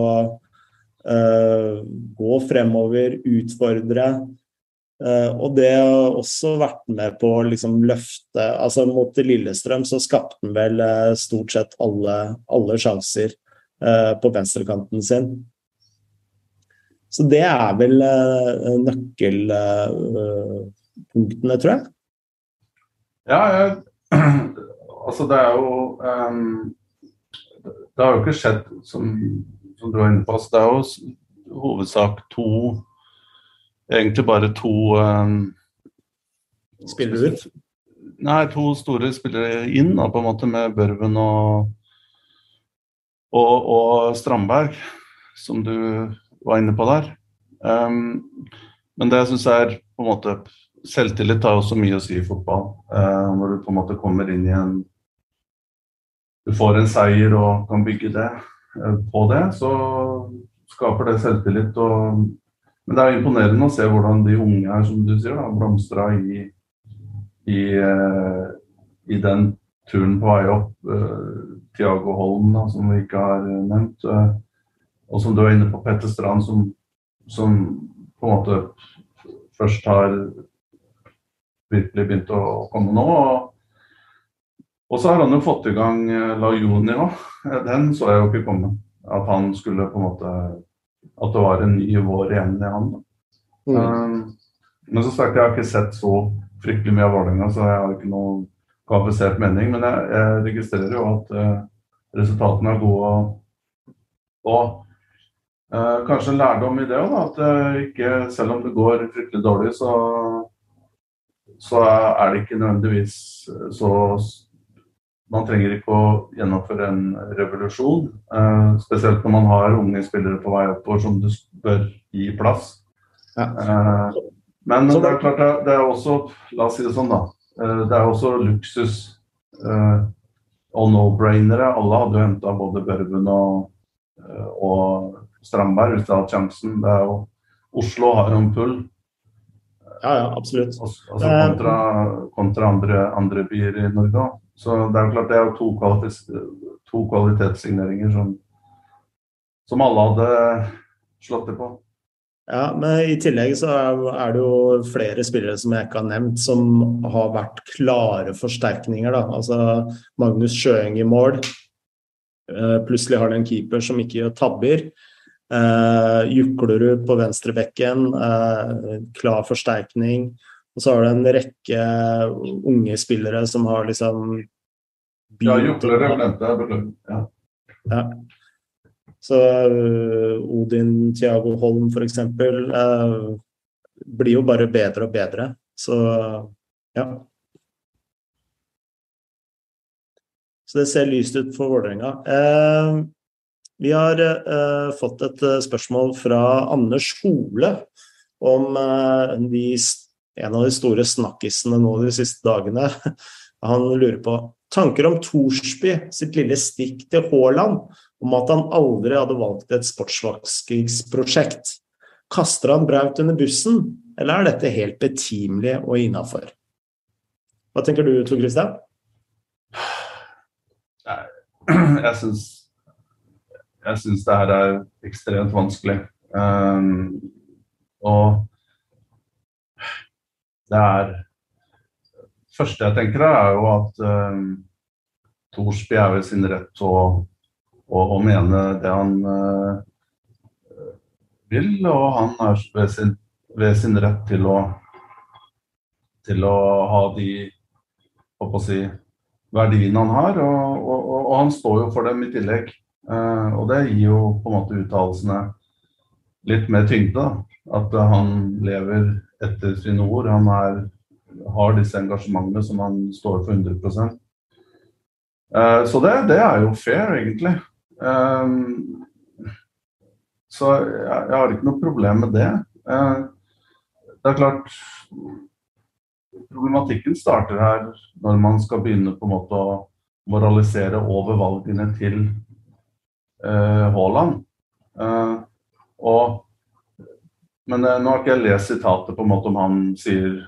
gå fremover, utfordre. Uh, og det har også vært med på å liksom løfte altså Mot Lillestrøm så skapte han vel uh, stort sett alle, alle sjanser uh, på venstrekanten sin. Så det er vel nøkkelpunktene, tror jeg. Ja, jeg, altså det er jo um, Det har jo ikke skjedd, som, som du var inne på. Altså det er jo hovedsak to egentlig bare to um, du ut? Nei, to store spillere inn, da, på en måte, med Børven og, og, og Strandberg, som du var inne på der. Um, men det jeg syns er på en måte Selvtillit har også mye å si i fotball. Uh, når du på en måte kommer inn i en Du får en seier og kan bygge det uh, på det, så skaper det selvtillit. og men det er imponerende å se hvordan de unge her, som du sier, har blomstra i, i, uh, i, den turen på vei opp. Uh, Tiago Holm, da, som vi ikke har nevnt. Og som du er inne på, Petter Strand, som, som, på en måte først har virkelig begynt å komme nå. Og, så har han jo fått i gang La Juni òg. Den så jeg jo ikke komme. At han skulle på en måte at det var en ny vår igjen i han. Mm. Um, men så sagt, jeg har ikke sett så fryktelig mye av Vålerenga, så jeg har ikke noe kvalifisert mening. Men jeg, jeg registrerer jo at uh, resultatene er gode. Og, og kanskje en lærdom i det òg, at uh, ikke, selv om det går fryktelig dårlig, så, så er det ikke nødvendigvis så man trenger ikke å gjennomføre en revolusjon. Eh, spesielt når man har unge spillere på vei oppover som du bør gi plass. Ja. Men det er klart det er også La oss si det sånn, da. Det er også luksus og no-brainere. Alle hadde jo henta både Børven og, og Strandberg de hadde sjansen. Det er jo Oslo har en pull. Ja, ja, absolutt. Altså kontra, kontra andre, andre byer i Norge. Så det er jo klart det er to, kvalitets, to kvalitetssigneringer som, som alle hadde slått det på. Ja, men i tillegg så er det jo flere spillere som jeg ikke har nevnt, som har vært klare forsterkninger. da. Altså Magnus Sjøeng i mål. Eh, plutselig har de en keeper som ikke gjør tabber. Uh, Juklerud på venstrebekken, eh, klar forsterkning. Og så har du en rekke unge spillere som har liksom Ja, Juklere glemte jeg. Ja. ja. Så uh, Odin Thiago Holm f.eks. Uh, blir jo bare bedre og bedre. Så ja. Så det ser lyst ut for Vålerenga. Eh, vi har uh, fått et eh, spørsmål fra Anders Hole om uh, de, en av de store snakkisene nå de siste dagene. Han lurer på tanker om Thorsby sitt lille stikk til Haaland om at han aldri hadde valgt et sportsvaskingsprosjekt. Kaster han Braut under bussen, eller er dette helt betimelig og innafor? Hva tenker du, Tor Christian? Jeg syns jeg syns det her er ekstremt vanskelig. Um, og det er første jeg tenker, er jo at um, Thorsby er ved sin rett til å, å, å, mene det han uh, vil, og han er ved sin, ved sin rett til å, til å ha de å si, verdiene han har, og, og, og, han står jo for dem i tillegg. Uh, og det gir jo på en måte uttalelsene litt mer tyngde. At uh, han lever etter sine ord. Han er, har disse engasjementene som han står for 100 uh, eh, Så det, det, er jo fair, egentlig. så jeg, har ikke noe problem med det. det er klart Problematikken starter her når man skal begynne på en måte å moralisere over valgene til Eh, Haaland. Eh, og, men eh, nå har ikke jeg lest sitatet på en måte om han sier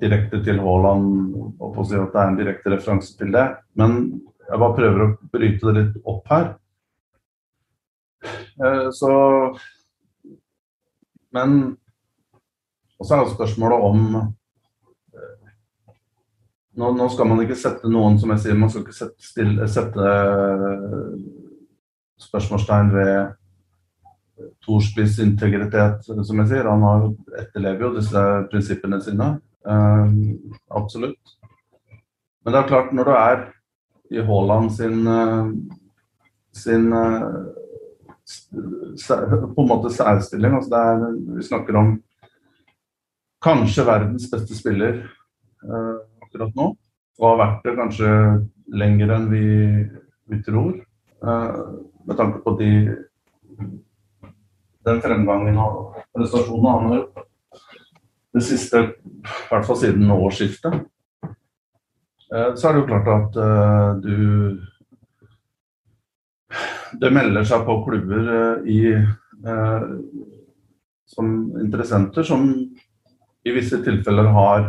direkte til Haaland og på å si at det er en direkte referanse til det. Men jeg bare prøver å bryte det litt opp her. Så Men Og så er det spørsmålet om nå, nå, skal man ikke sette noen, som jeg sier, man skal ikke sette, stille, sette spørsmålstegn ved Thorsbys integritet, som jeg sier. Han etterlever jo disse prinsippene sine. Eh, absolutt. Men det er klart, når du er i Haaland sin, uh, sin uh, på en måte særstilling altså er, Vi snakker om kanskje verdens beste spiller akkurat nå. Og har vært det kanskje lenger enn vi, vi tror med tanke på de, den fremgangen og prestasjonene han har gjort. Det siste, i hvert fall siden årsskiftet. Eh, så er det jo klart at uh, du Det melder seg på klubber i som interessenter som i visse tilfeller har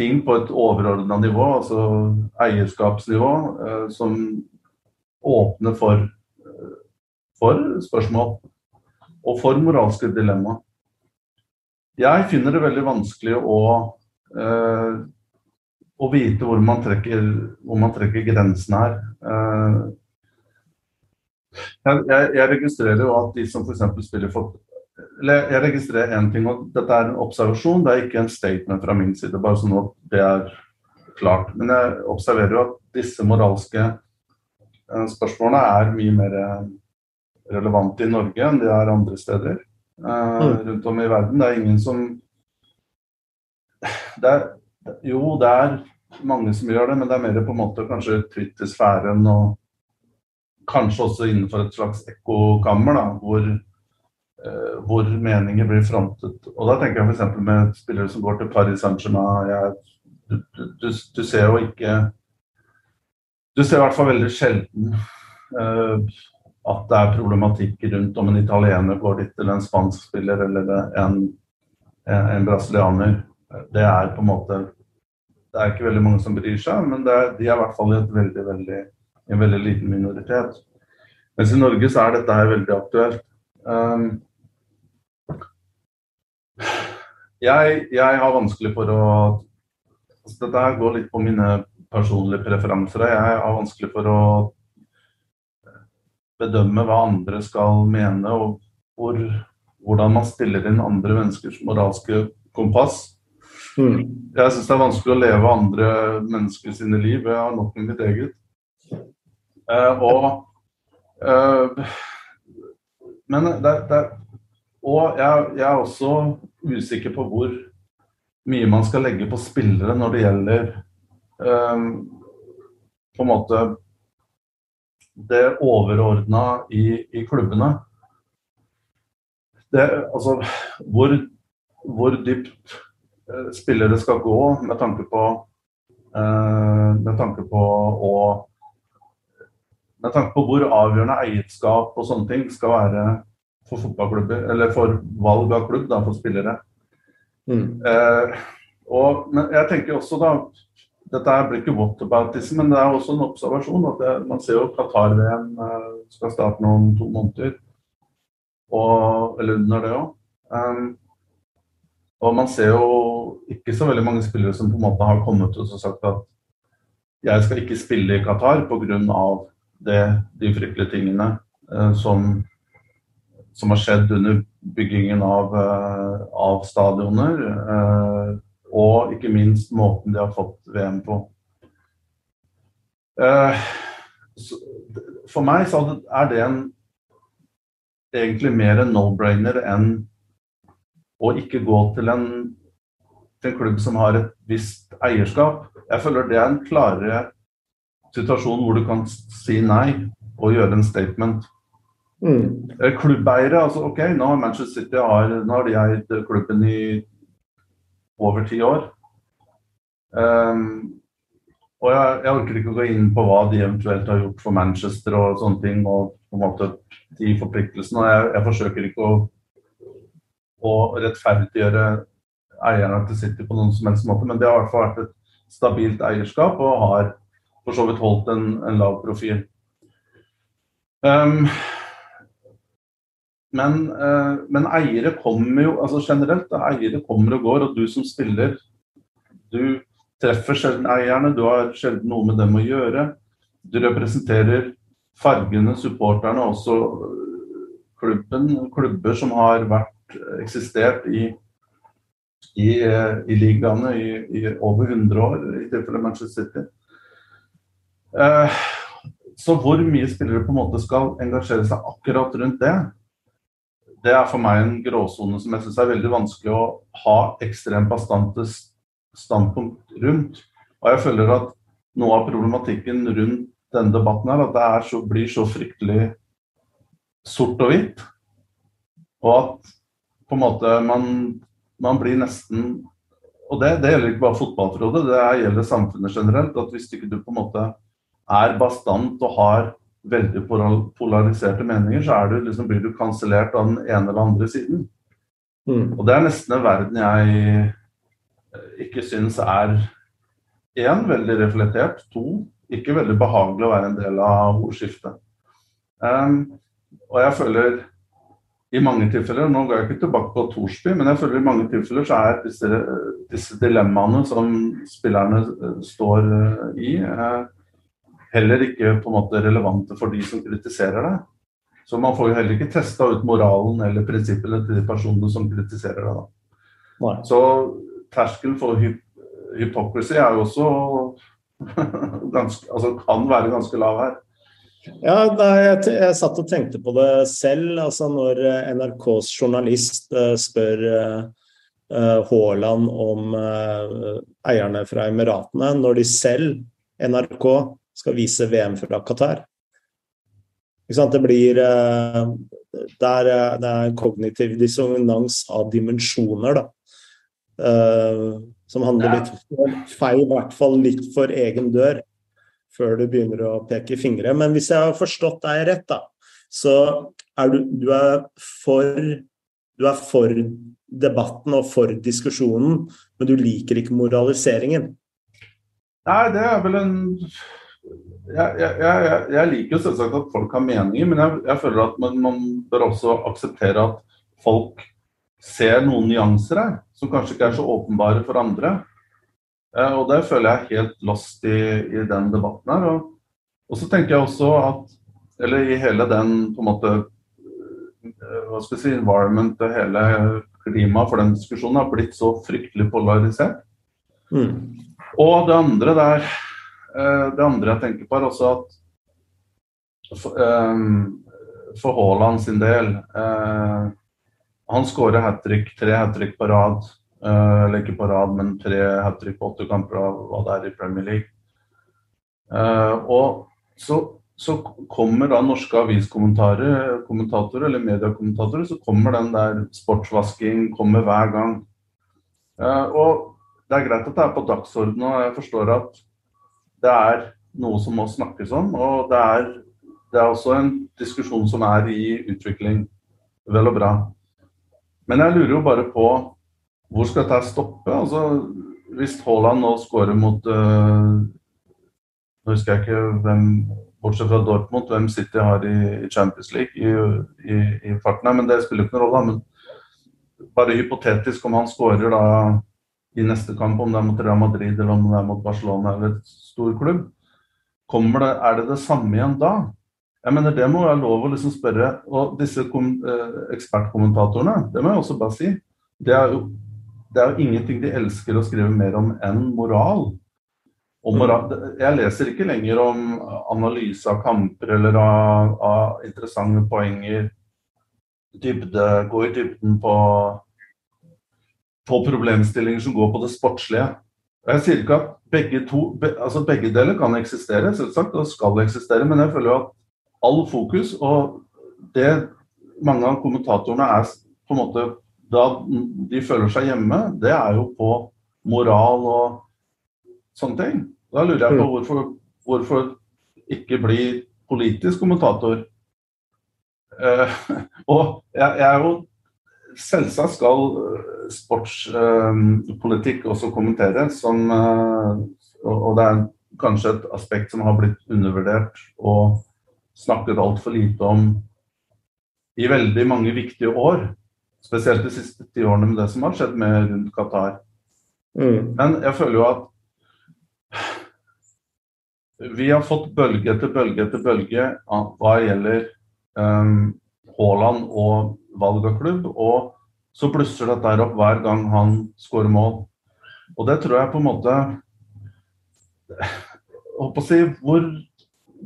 ting på et overordna nivå, altså eierskapsnivå, som åpner for, for spørsmål og for moralske dilemma. Jeg finner det veldig vanskelig å, eh, å vite hvor man, trekker, hvor man trekker grensen her. Eh, jeg, jeg, registrerer jo at de som f.eks. spiller for Jeg registrerer én ting, og dette er en observasjon, det er ikke en statement fra min side. bare sånn at det er klart. Men jeg observerer jo at disse moralske Eh, spørsmålene er mye mer eh, relevante i Norge enn de er andre steder uh, rundt om i verden. Det er ingen som det er, Jo, det er mange som gjør det, men det er mer på en måte kanskje Twitter-sfæren og kanskje også innenfor et slags ekkokammer, da, hvor, hvor meninger blir frontet. Og da tenker jeg f.eks. med spillere som går til Paris Saint-Germain. Du, du, du, ser jo ikke du ser i hvert fall veldig sjelden uh, at det er problematikk rundt om en italiener går dit eller en spansk spiller eller en, en, brasilianer. Det er på en måte Det er ikke veldig mange som bryr seg, men er, de er i hvert fall i veldig, veldig, en veldig liten minoritet. Mens i Norge så er dette her veldig aktuelt. Um, jeg, jeg, har vanskelig for å altså Dette går litt på mine personlige preferanser. Jeg har vanskelig for å bedømme hva andre skal mene, og hvor, hvordan man stiller inn andre menneskers moralske kompass. Mm. Jeg syns det er vanskelig å leve andre mennesker sine liv. Jeg har nok med mitt eget. Eh, og eh, Men det, det, Og jeg, jeg, er også usikker på hvor mye man skal legge på spillere når det gjelder Ehm, på en måte det overordna i, i, klubbene. Det, altså hvor, hvor dypt eh, spillere skal gå med tanke på eh, med tanke på å med tanke på hvor avgjørende eierskap og sånne ting skal være for fotballklubber, eller for valg av klubb da, for spillere. Mm. Eh, og, men jeg tenker også da dette blir ikke whataboutism, men det er også en observasjon. at det, Man ser jo Qatar-VM eh, skal starte nå om to måneder. Og, eller under det òg. Um, og man ser jo ikke så veldig mange spillere som på en måte har kommet ut og sagt at jeg skal ikke spille i Qatar pga. de fryktelige tingene eh, som, som, har skjedd under byggingen av, uh, av stadioner. Uh, og ikke minst måten de har fått VM på. Eh, for meg er det en, egentlig mer en no-brainer enn å ikke gå til en, til en, klubb som har et visst eierskap. Jeg føler det er en klarere situasjon hvor du kan si nei og gjøre en statement. Mm. Eh, klubbeiere, altså OK, nå har Manchester City har, nå har de eid klubben i over ti år. Um, og jeg, jeg, orker ikke å gå inn på hva de eventuelt har gjort for Manchester og sånne ting, og på en måte de forpliktelsene. og Jeg, jeg forsøker ikke å, å, rettferdiggjøre eierne til City på noen som helst måte, men det har i hvert fall vært et stabilt eierskap og har for så vidt holdt en, en lav profil. Um, men, eh, men, eiere kommer jo altså generelt, eiere kommer og går, og du som spiller, du treffer sjelden eierne, du har sjelden noe med dem å gjøre. Du representerer fargene, supporterne, også klubben, klubber som har vært eksistert i, i, i ligaene i, i, over 100 år, i tilfelle Manchester City. Eh, så hvor mye spillere på en måte skal engasjere seg akkurat rundt det, det er for meg en gråsone som jeg syns er veldig vanskelig å ha ekstremt bastante standpunkt rundt. Og jeg føler at noe av problematikken rundt denne debatten er at det er så, blir så fryktelig sort og hvitt. Og at på en måte man, man blir nesten Og det, det gjelder ikke bare fotballtrådet, det gjelder samfunnet generelt. At hvis ikke du på en måte er bastant og har veldig polariserte meninger, så du, liksom, blir du kansellert av den ene eller andre siden. Mm. Og det er nesten en verden jeg eh, ikke syns er én, veldig reflektert, to, ikke veldig behagelig å være en del av ordskiftet. Um, og jeg føler i mange tilfeller, nå går jeg ikke tilbake på Torsby, men jeg føler i mange tilfeller så er disse, disse dilemmaene som spillerne eh, står i, i, heller ikke på en måte relevante for de som kritiserer det. Så man får jo heller ikke testa ut moralen eller prinsippene til de personene som kritiserer det. Da. Så terskelen for hyp hypocrisy er jo også ganske, altså kan være ganske lav her. Ja, jeg, jeg, satt og tenkte på det selv. altså Når eh, NRKs journalist uh, spør uh, Haaland om eierne fra Emiratene, når de selv, NRK, skal vise VM fra Qatar. Det blir eh, det er, eh, det er kognitiv dissonans av dimensjoner, da. Uh, som handler litt feil, i hvert fall litt for egen dør, før du begynner å peke fingre. Men hvis jeg har forstått deg rett, da, så er du, du er for du er for debatten og for diskusjonen, men du liker ikke moraliseringen? Nei, det er vel en jeg, jeg, jeg, liker jo selvsagt at folk har meninger, men jeg, jeg føler at man, man, bør også akseptere at folk ser noen nyanser her, som kanskje ikke er så åpenbare for andre. Eh, og det føler jeg helt lost i, i den debatten her. Og, og, så tenker jeg også at Eller i hele den på en måte eh, hva skal jeg si, environment og hele klimaet for den diskusjonen har blitt så fryktelig polarisert. Mm. Og det andre der det andre jeg tenker på, er også at for eh, Haaland sin del eh, Han skårer hat trick, tre hat trick på rad. Eller ikke på rad, men tre hat trick på åtte kamper av hva det er i Premier League. Og så, så, kommer da norske aviskommentatorer eller mediekommentatorer, så kommer den der sportsvasking kommer hver gang. Og det er greit at det er på dagsordenen, og jeg forstår at det er noe som må snakkes om. Og det er, det er også en diskusjon som er i utvikling. Vel og bra. Men jeg lurer jo bare på hvor skal dette stoppe? Altså, hvis Haaland nå skårer mot uh, Nå husker jeg ikke hvem, bortsett fra Dortmund, hvem City har i Champions League i, i, i farten her, men det spiller ikke noen rolle. Men bare hypotetisk om han skårer da i neste kamp, om det er mot Real Madrid eller om det er mot Barcelona eller et stor klubb, det, er det det samme igjen da? Jeg mener Det må være lov å liksom spørre. Og disse kom, eh, ekspertkommentatorene, det må jeg også bare si, det er, jo, det er jo ingenting de elsker å skrive mer om enn moral. Moral. Jeg leser ikke lenger om analyse av kamper eller av, av interessante poenger. Dybde, gå i dybden på på problemstillinger som går på det sportslige. Jeg sier ikke at begge, to, be, altså begge deler kan eksistere, selvsagt, og skal eksistere, men jeg føler at all fokus og det mange av kommentatorene er på en måte da de føler seg hjemme, det er jo på moral og sånne ting. Da lurer jeg på mm. hvorfor, hvorfor ikke bli politisk kommentator. Uh, og jeg, jeg, er jo Selvsagt skal sportspolitikk eh, også kommenteres, som, eh, og det er kanskje et aspekt som har blitt undervurdert og snakket altfor lite om i veldig mange viktige år. Spesielt de siste ti årene med det som har skjedd med rundt Qatar. Mm. Men jeg føler jo at vi har fått bølge etter bølge etter bølge hva gjelder um, Haaland og valg av klubb. Og så blusser dette opp hver gang han skårer mål. Og det tror jeg på en måte Håper å si hvor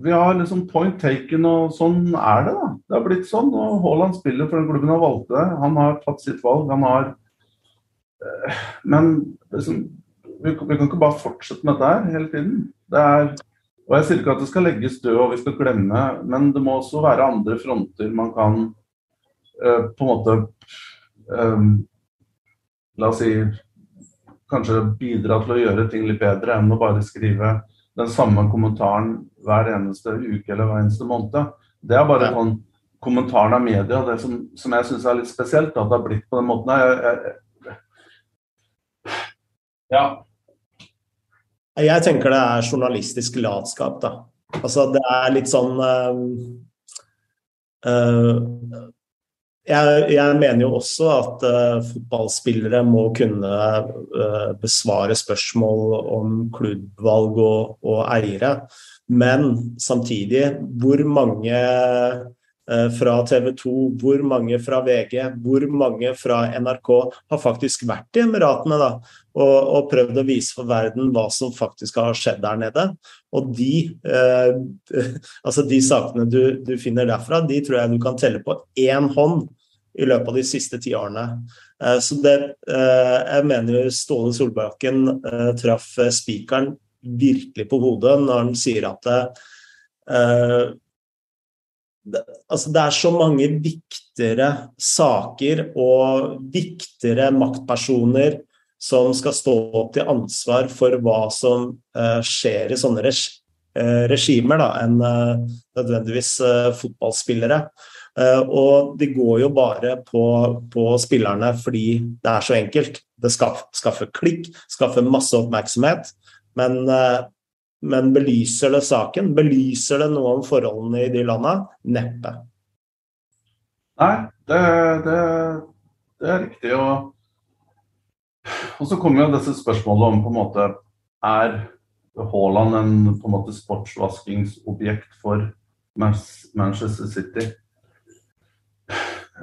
Vi har liksom point taken, og sånn er det, da. Det har blitt sånn. Og Haaland spiller for den klubben han valgte. Han har tatt sitt valg. Han har eh, Men liksom, vi, vi kan ikke bare fortsette med dette her hele tiden. Det er og Jeg sier ikke at det skal legges død og vi skal glemme, men det må også være andre fronter man kan uh, på en måte um, La oss si kanskje bidra til å gjøre ting litt bedre enn å bare skrive den samme kommentaren hver eneste uke eller hver eneste måned. Det er bare sånn kommentaren av media det som, som jeg syns er litt spesielt. At det har blitt på den måten. Jeg, jeg, jeg, ja. Jeg tenker det er journalistisk latskap, da. Altså det er litt sånn uh, uh, jeg, jeg, mener jo også at uh, fotballspillere må kunne uh, besvare spørsmål om klubbvalg og, og, eiere. Men samtidig, hvor mange fra TV 2, hvor mange fra VG, hvor mange fra NRK har faktisk vært i Emiratene da, og, og, prøvd å vise for verden hva som faktisk har skjedd der nede. Og de, altså de sakene du, du finner derfra, de tror jeg du kan telle på én hånd i løpet av de siste ti årene. Eh, så det, eh, jeg mener Ståle Solbakken eh, traff spikeren virkelig på hodet når han sier at det, altså det er så mange viktigere saker og viktigere maktpersoner som skal stå opp til ansvar for hva som skjer i sånne regimer, da, enn nødvendigvis fotballspillere. Eh, og de går jo bare på, på spillerne fordi det er så enkelt. Det skaffer, skaffer klikk, skaffer masse oppmerksomhet. Men, eh, men, belyser det saken? Belyser det noe om forholdene i de landa? Neppe. Nei, det, det, det er riktig. Og, og så kommer jo disse spørsmålene om på en måte Er Haaland en på en måte sportsvaskingsobjekt for Manchester City?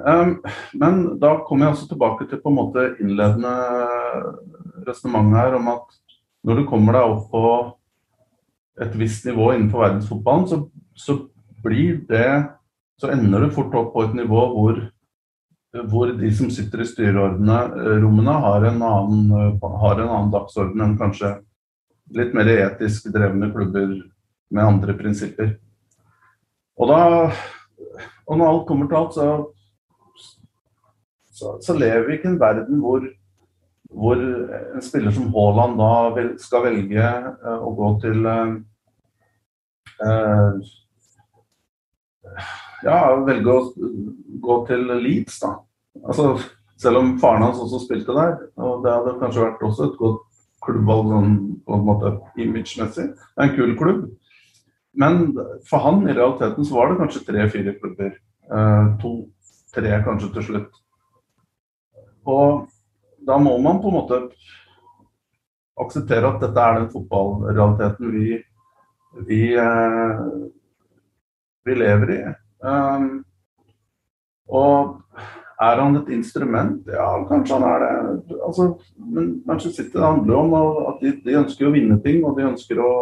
Um, men da kommer jeg også tilbake til på en måte innledende resonnement her om at når du kommer deg opp på et visst nivå innenfor verdensfotballen, så, så blir det Så ender du fort opp på et nivå hvor, hvor de som sitter i styrerommene, har en annen, har en annen dagsorden enn kanskje litt mer etisk drevne klubber med andre prinsipper. Og da Og når alt kommer til alt, så, så, så lever vi ikke i en verden hvor, hvor en spiller som Haaland da vel, skal velge uh, å gå til uh, Ja, velge å gå til Leeds, da. Altså, selv om faren hans også spilte der, og det hadde kanskje vært også et godt klubbvalg sånn, på en måte image-messig. Det er en kul klubb. Men for han i realiteten så var det kanskje tre-fire klubber. Eh, To-tre kanskje til slutt. Og da må man på en måte akseptere at dette er den fotballrealiteten vi, vi, eh, vi lever i. Um, og er han et instrument? Ja, kanskje han er det. Altså, men Manchester City handler om at de, de, ønsker å vinne ting, og de ønsker å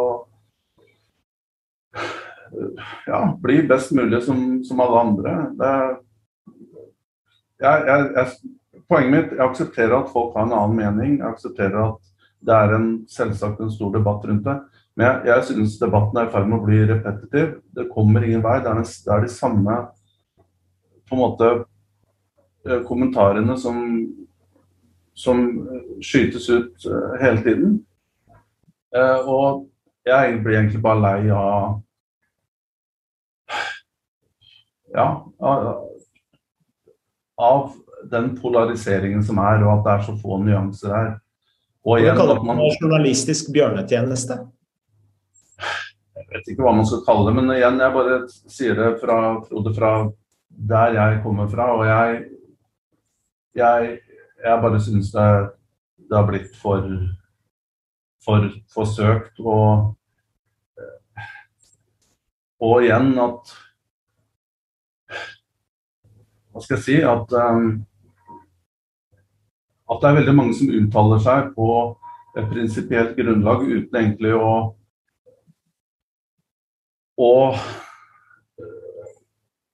ja, bli best mulig som, som alle andre. Det, jeg, jeg, jeg, poenget mitt jeg aksepterer at folk har en annen mening. Jeg aksepterer at det er en, selvsagt en stor debatt rundt det. Men jeg, jeg synes debatten er i ferd med å bli repetitiv. Det kommer ingen vei. Det er, en, det er de samme på en måte eh, kommentarene som, som skytes ut uh, hele tiden. Og jeg blir egentlig bare lei av ja, av den polariseringen som er, og at det er så få nyanser her. Og igjen, kaller man journalistisk bjørnetjeneste? Jeg vet ikke hva man skal kalle det, men igjen, jeg bare sier det fra, Frode, fra der jeg kommer fra. Og jeg, jeg, jeg bare syns det, det, har blitt for, for forsøkt. Og, og igjen at hva skal jeg si at, um, at det er veldig mange som uttaler seg på et prinsipielt grunnlag uten egentlig å å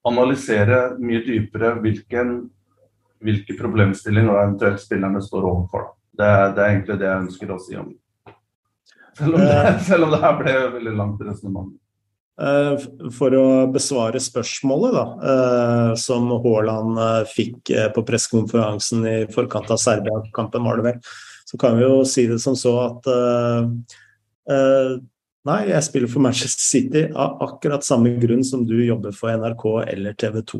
analysere mye dypere hvilken, hvilke problemstillinger eventuelt spillerne står overfor. Det, det, er egentlig det jeg ønsker å si om Selv om det, eh. selv om det her ble veldig langt resonnement. Eh, for å besvare spørsmålet da, eh, som Haaland eh, fikk på pressekonferansen i forkant av Serbia-kampen, var det vel, så kan vi jo si det som så at Nei, jeg spiller for Manchester City av akkurat samme grunn som du jobber for NRK eller TV 2.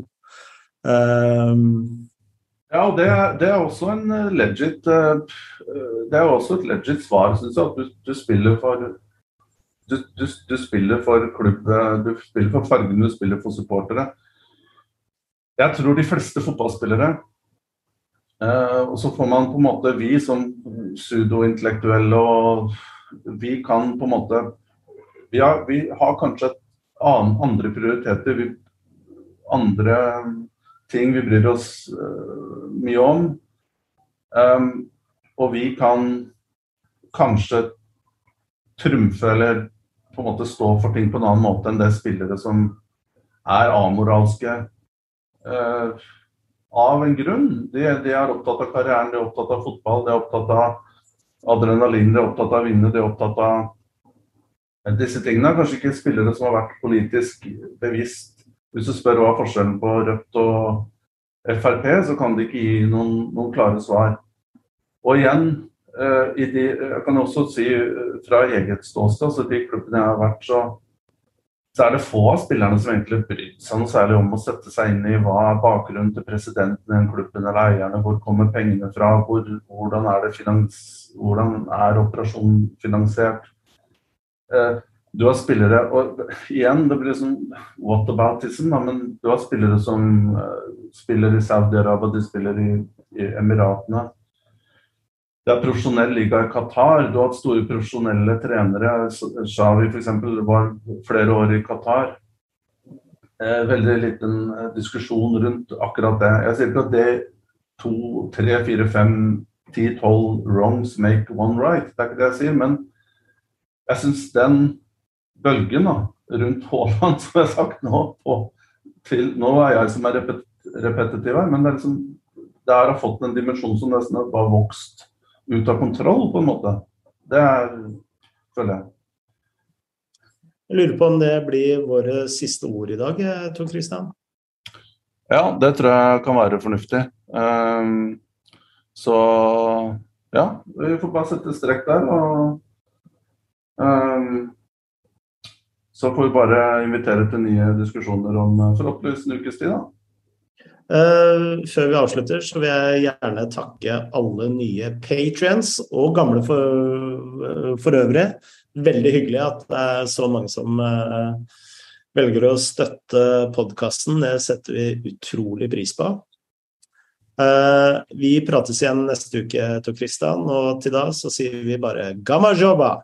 Ja, og det, det, er også en legit Det er også et legit svar, syns jeg. At du, du spiller for du, du, du, spiller for klubb, du spiller for fargen, du spiller for supportere. Jeg tror de fleste fotballspillere eh, Og så får man på en måte Vi som pseudointellektuelle og Vi kan på en måte Vi har, vi har kanskje annen, andre prioriteter. Vi, andre ting vi bryr oss uh, mye om. Um, og vi kan kanskje trumfe eller på en måte stå for ting på en annen måte enn det spillere som er amoralske uh, av en grunn. De, de, er opptatt av karrieren, de er opptatt av fotball, de er opptatt av adrenalin, de er opptatt av å vinne, de er opptatt av disse tingene. Kanskje ikke spillere som har vært politisk bevisst. Hvis du spør hva er forskjellen på Rødt og Frp, så kan de ikke gi noen, noen klare svar. Og igjen, Eh, de, jeg kan også si eh, fra eget ståsted, altså de klubbene jeg har vært, så, så er det få av spillerne som egentlig bryr seg noe særlig om å sette seg inn i hva er bakgrunnen til presidenten i den klubben eller eierne, hvor kommer pengene fra, hvor, hvordan, er finans, hvordan er operasjonen finansiert. Eh, du har spillere og igjen, det blir sånn whataboutism, da, men du har spillere som spiller i Saudi-Arabia, de spiller i, i Emiratene. Det er profesjonell liga i Qatar. Du har hatt store profesjonelle trenere. Shawi f.eks. var flere år i Qatar. Eh, veldig liten eh, diskusjon rundt akkurat det. Jeg sier ikke at det to, tre, fire, fem, ti, tolv wrongs make one right. Det er ikke det jeg sier. Men jeg syns den bølgen da, rundt Haaland, som jeg har sagt nå på, til, Nå er jeg som er repet, repetitiv her, men det, er liksom, det har fått en dimensjon som nesten har vokst ut av kontroll, på en måte. Det er, føler jeg. Jeg lurer på om det blir våre siste ord i dag, Tor Christian? Ja, det tror jeg kan være fornuftig. Um, så ja, vi får bare sette strekk der. Og um, så får vi bare invitere til nye diskusjoner om forhåpentligvis en ukes tid. da. Uh, før vi avslutter, så vil jeg gjerne takke alle nye patrients og gamle for, for, øvrig. Veldig hyggelig at det er så mange som uh, velger å støtte podkasten. Det setter vi utrolig pris på. Vi prates igjen neste uke, Tor Christian, og til da så sier vi bare gamma joba!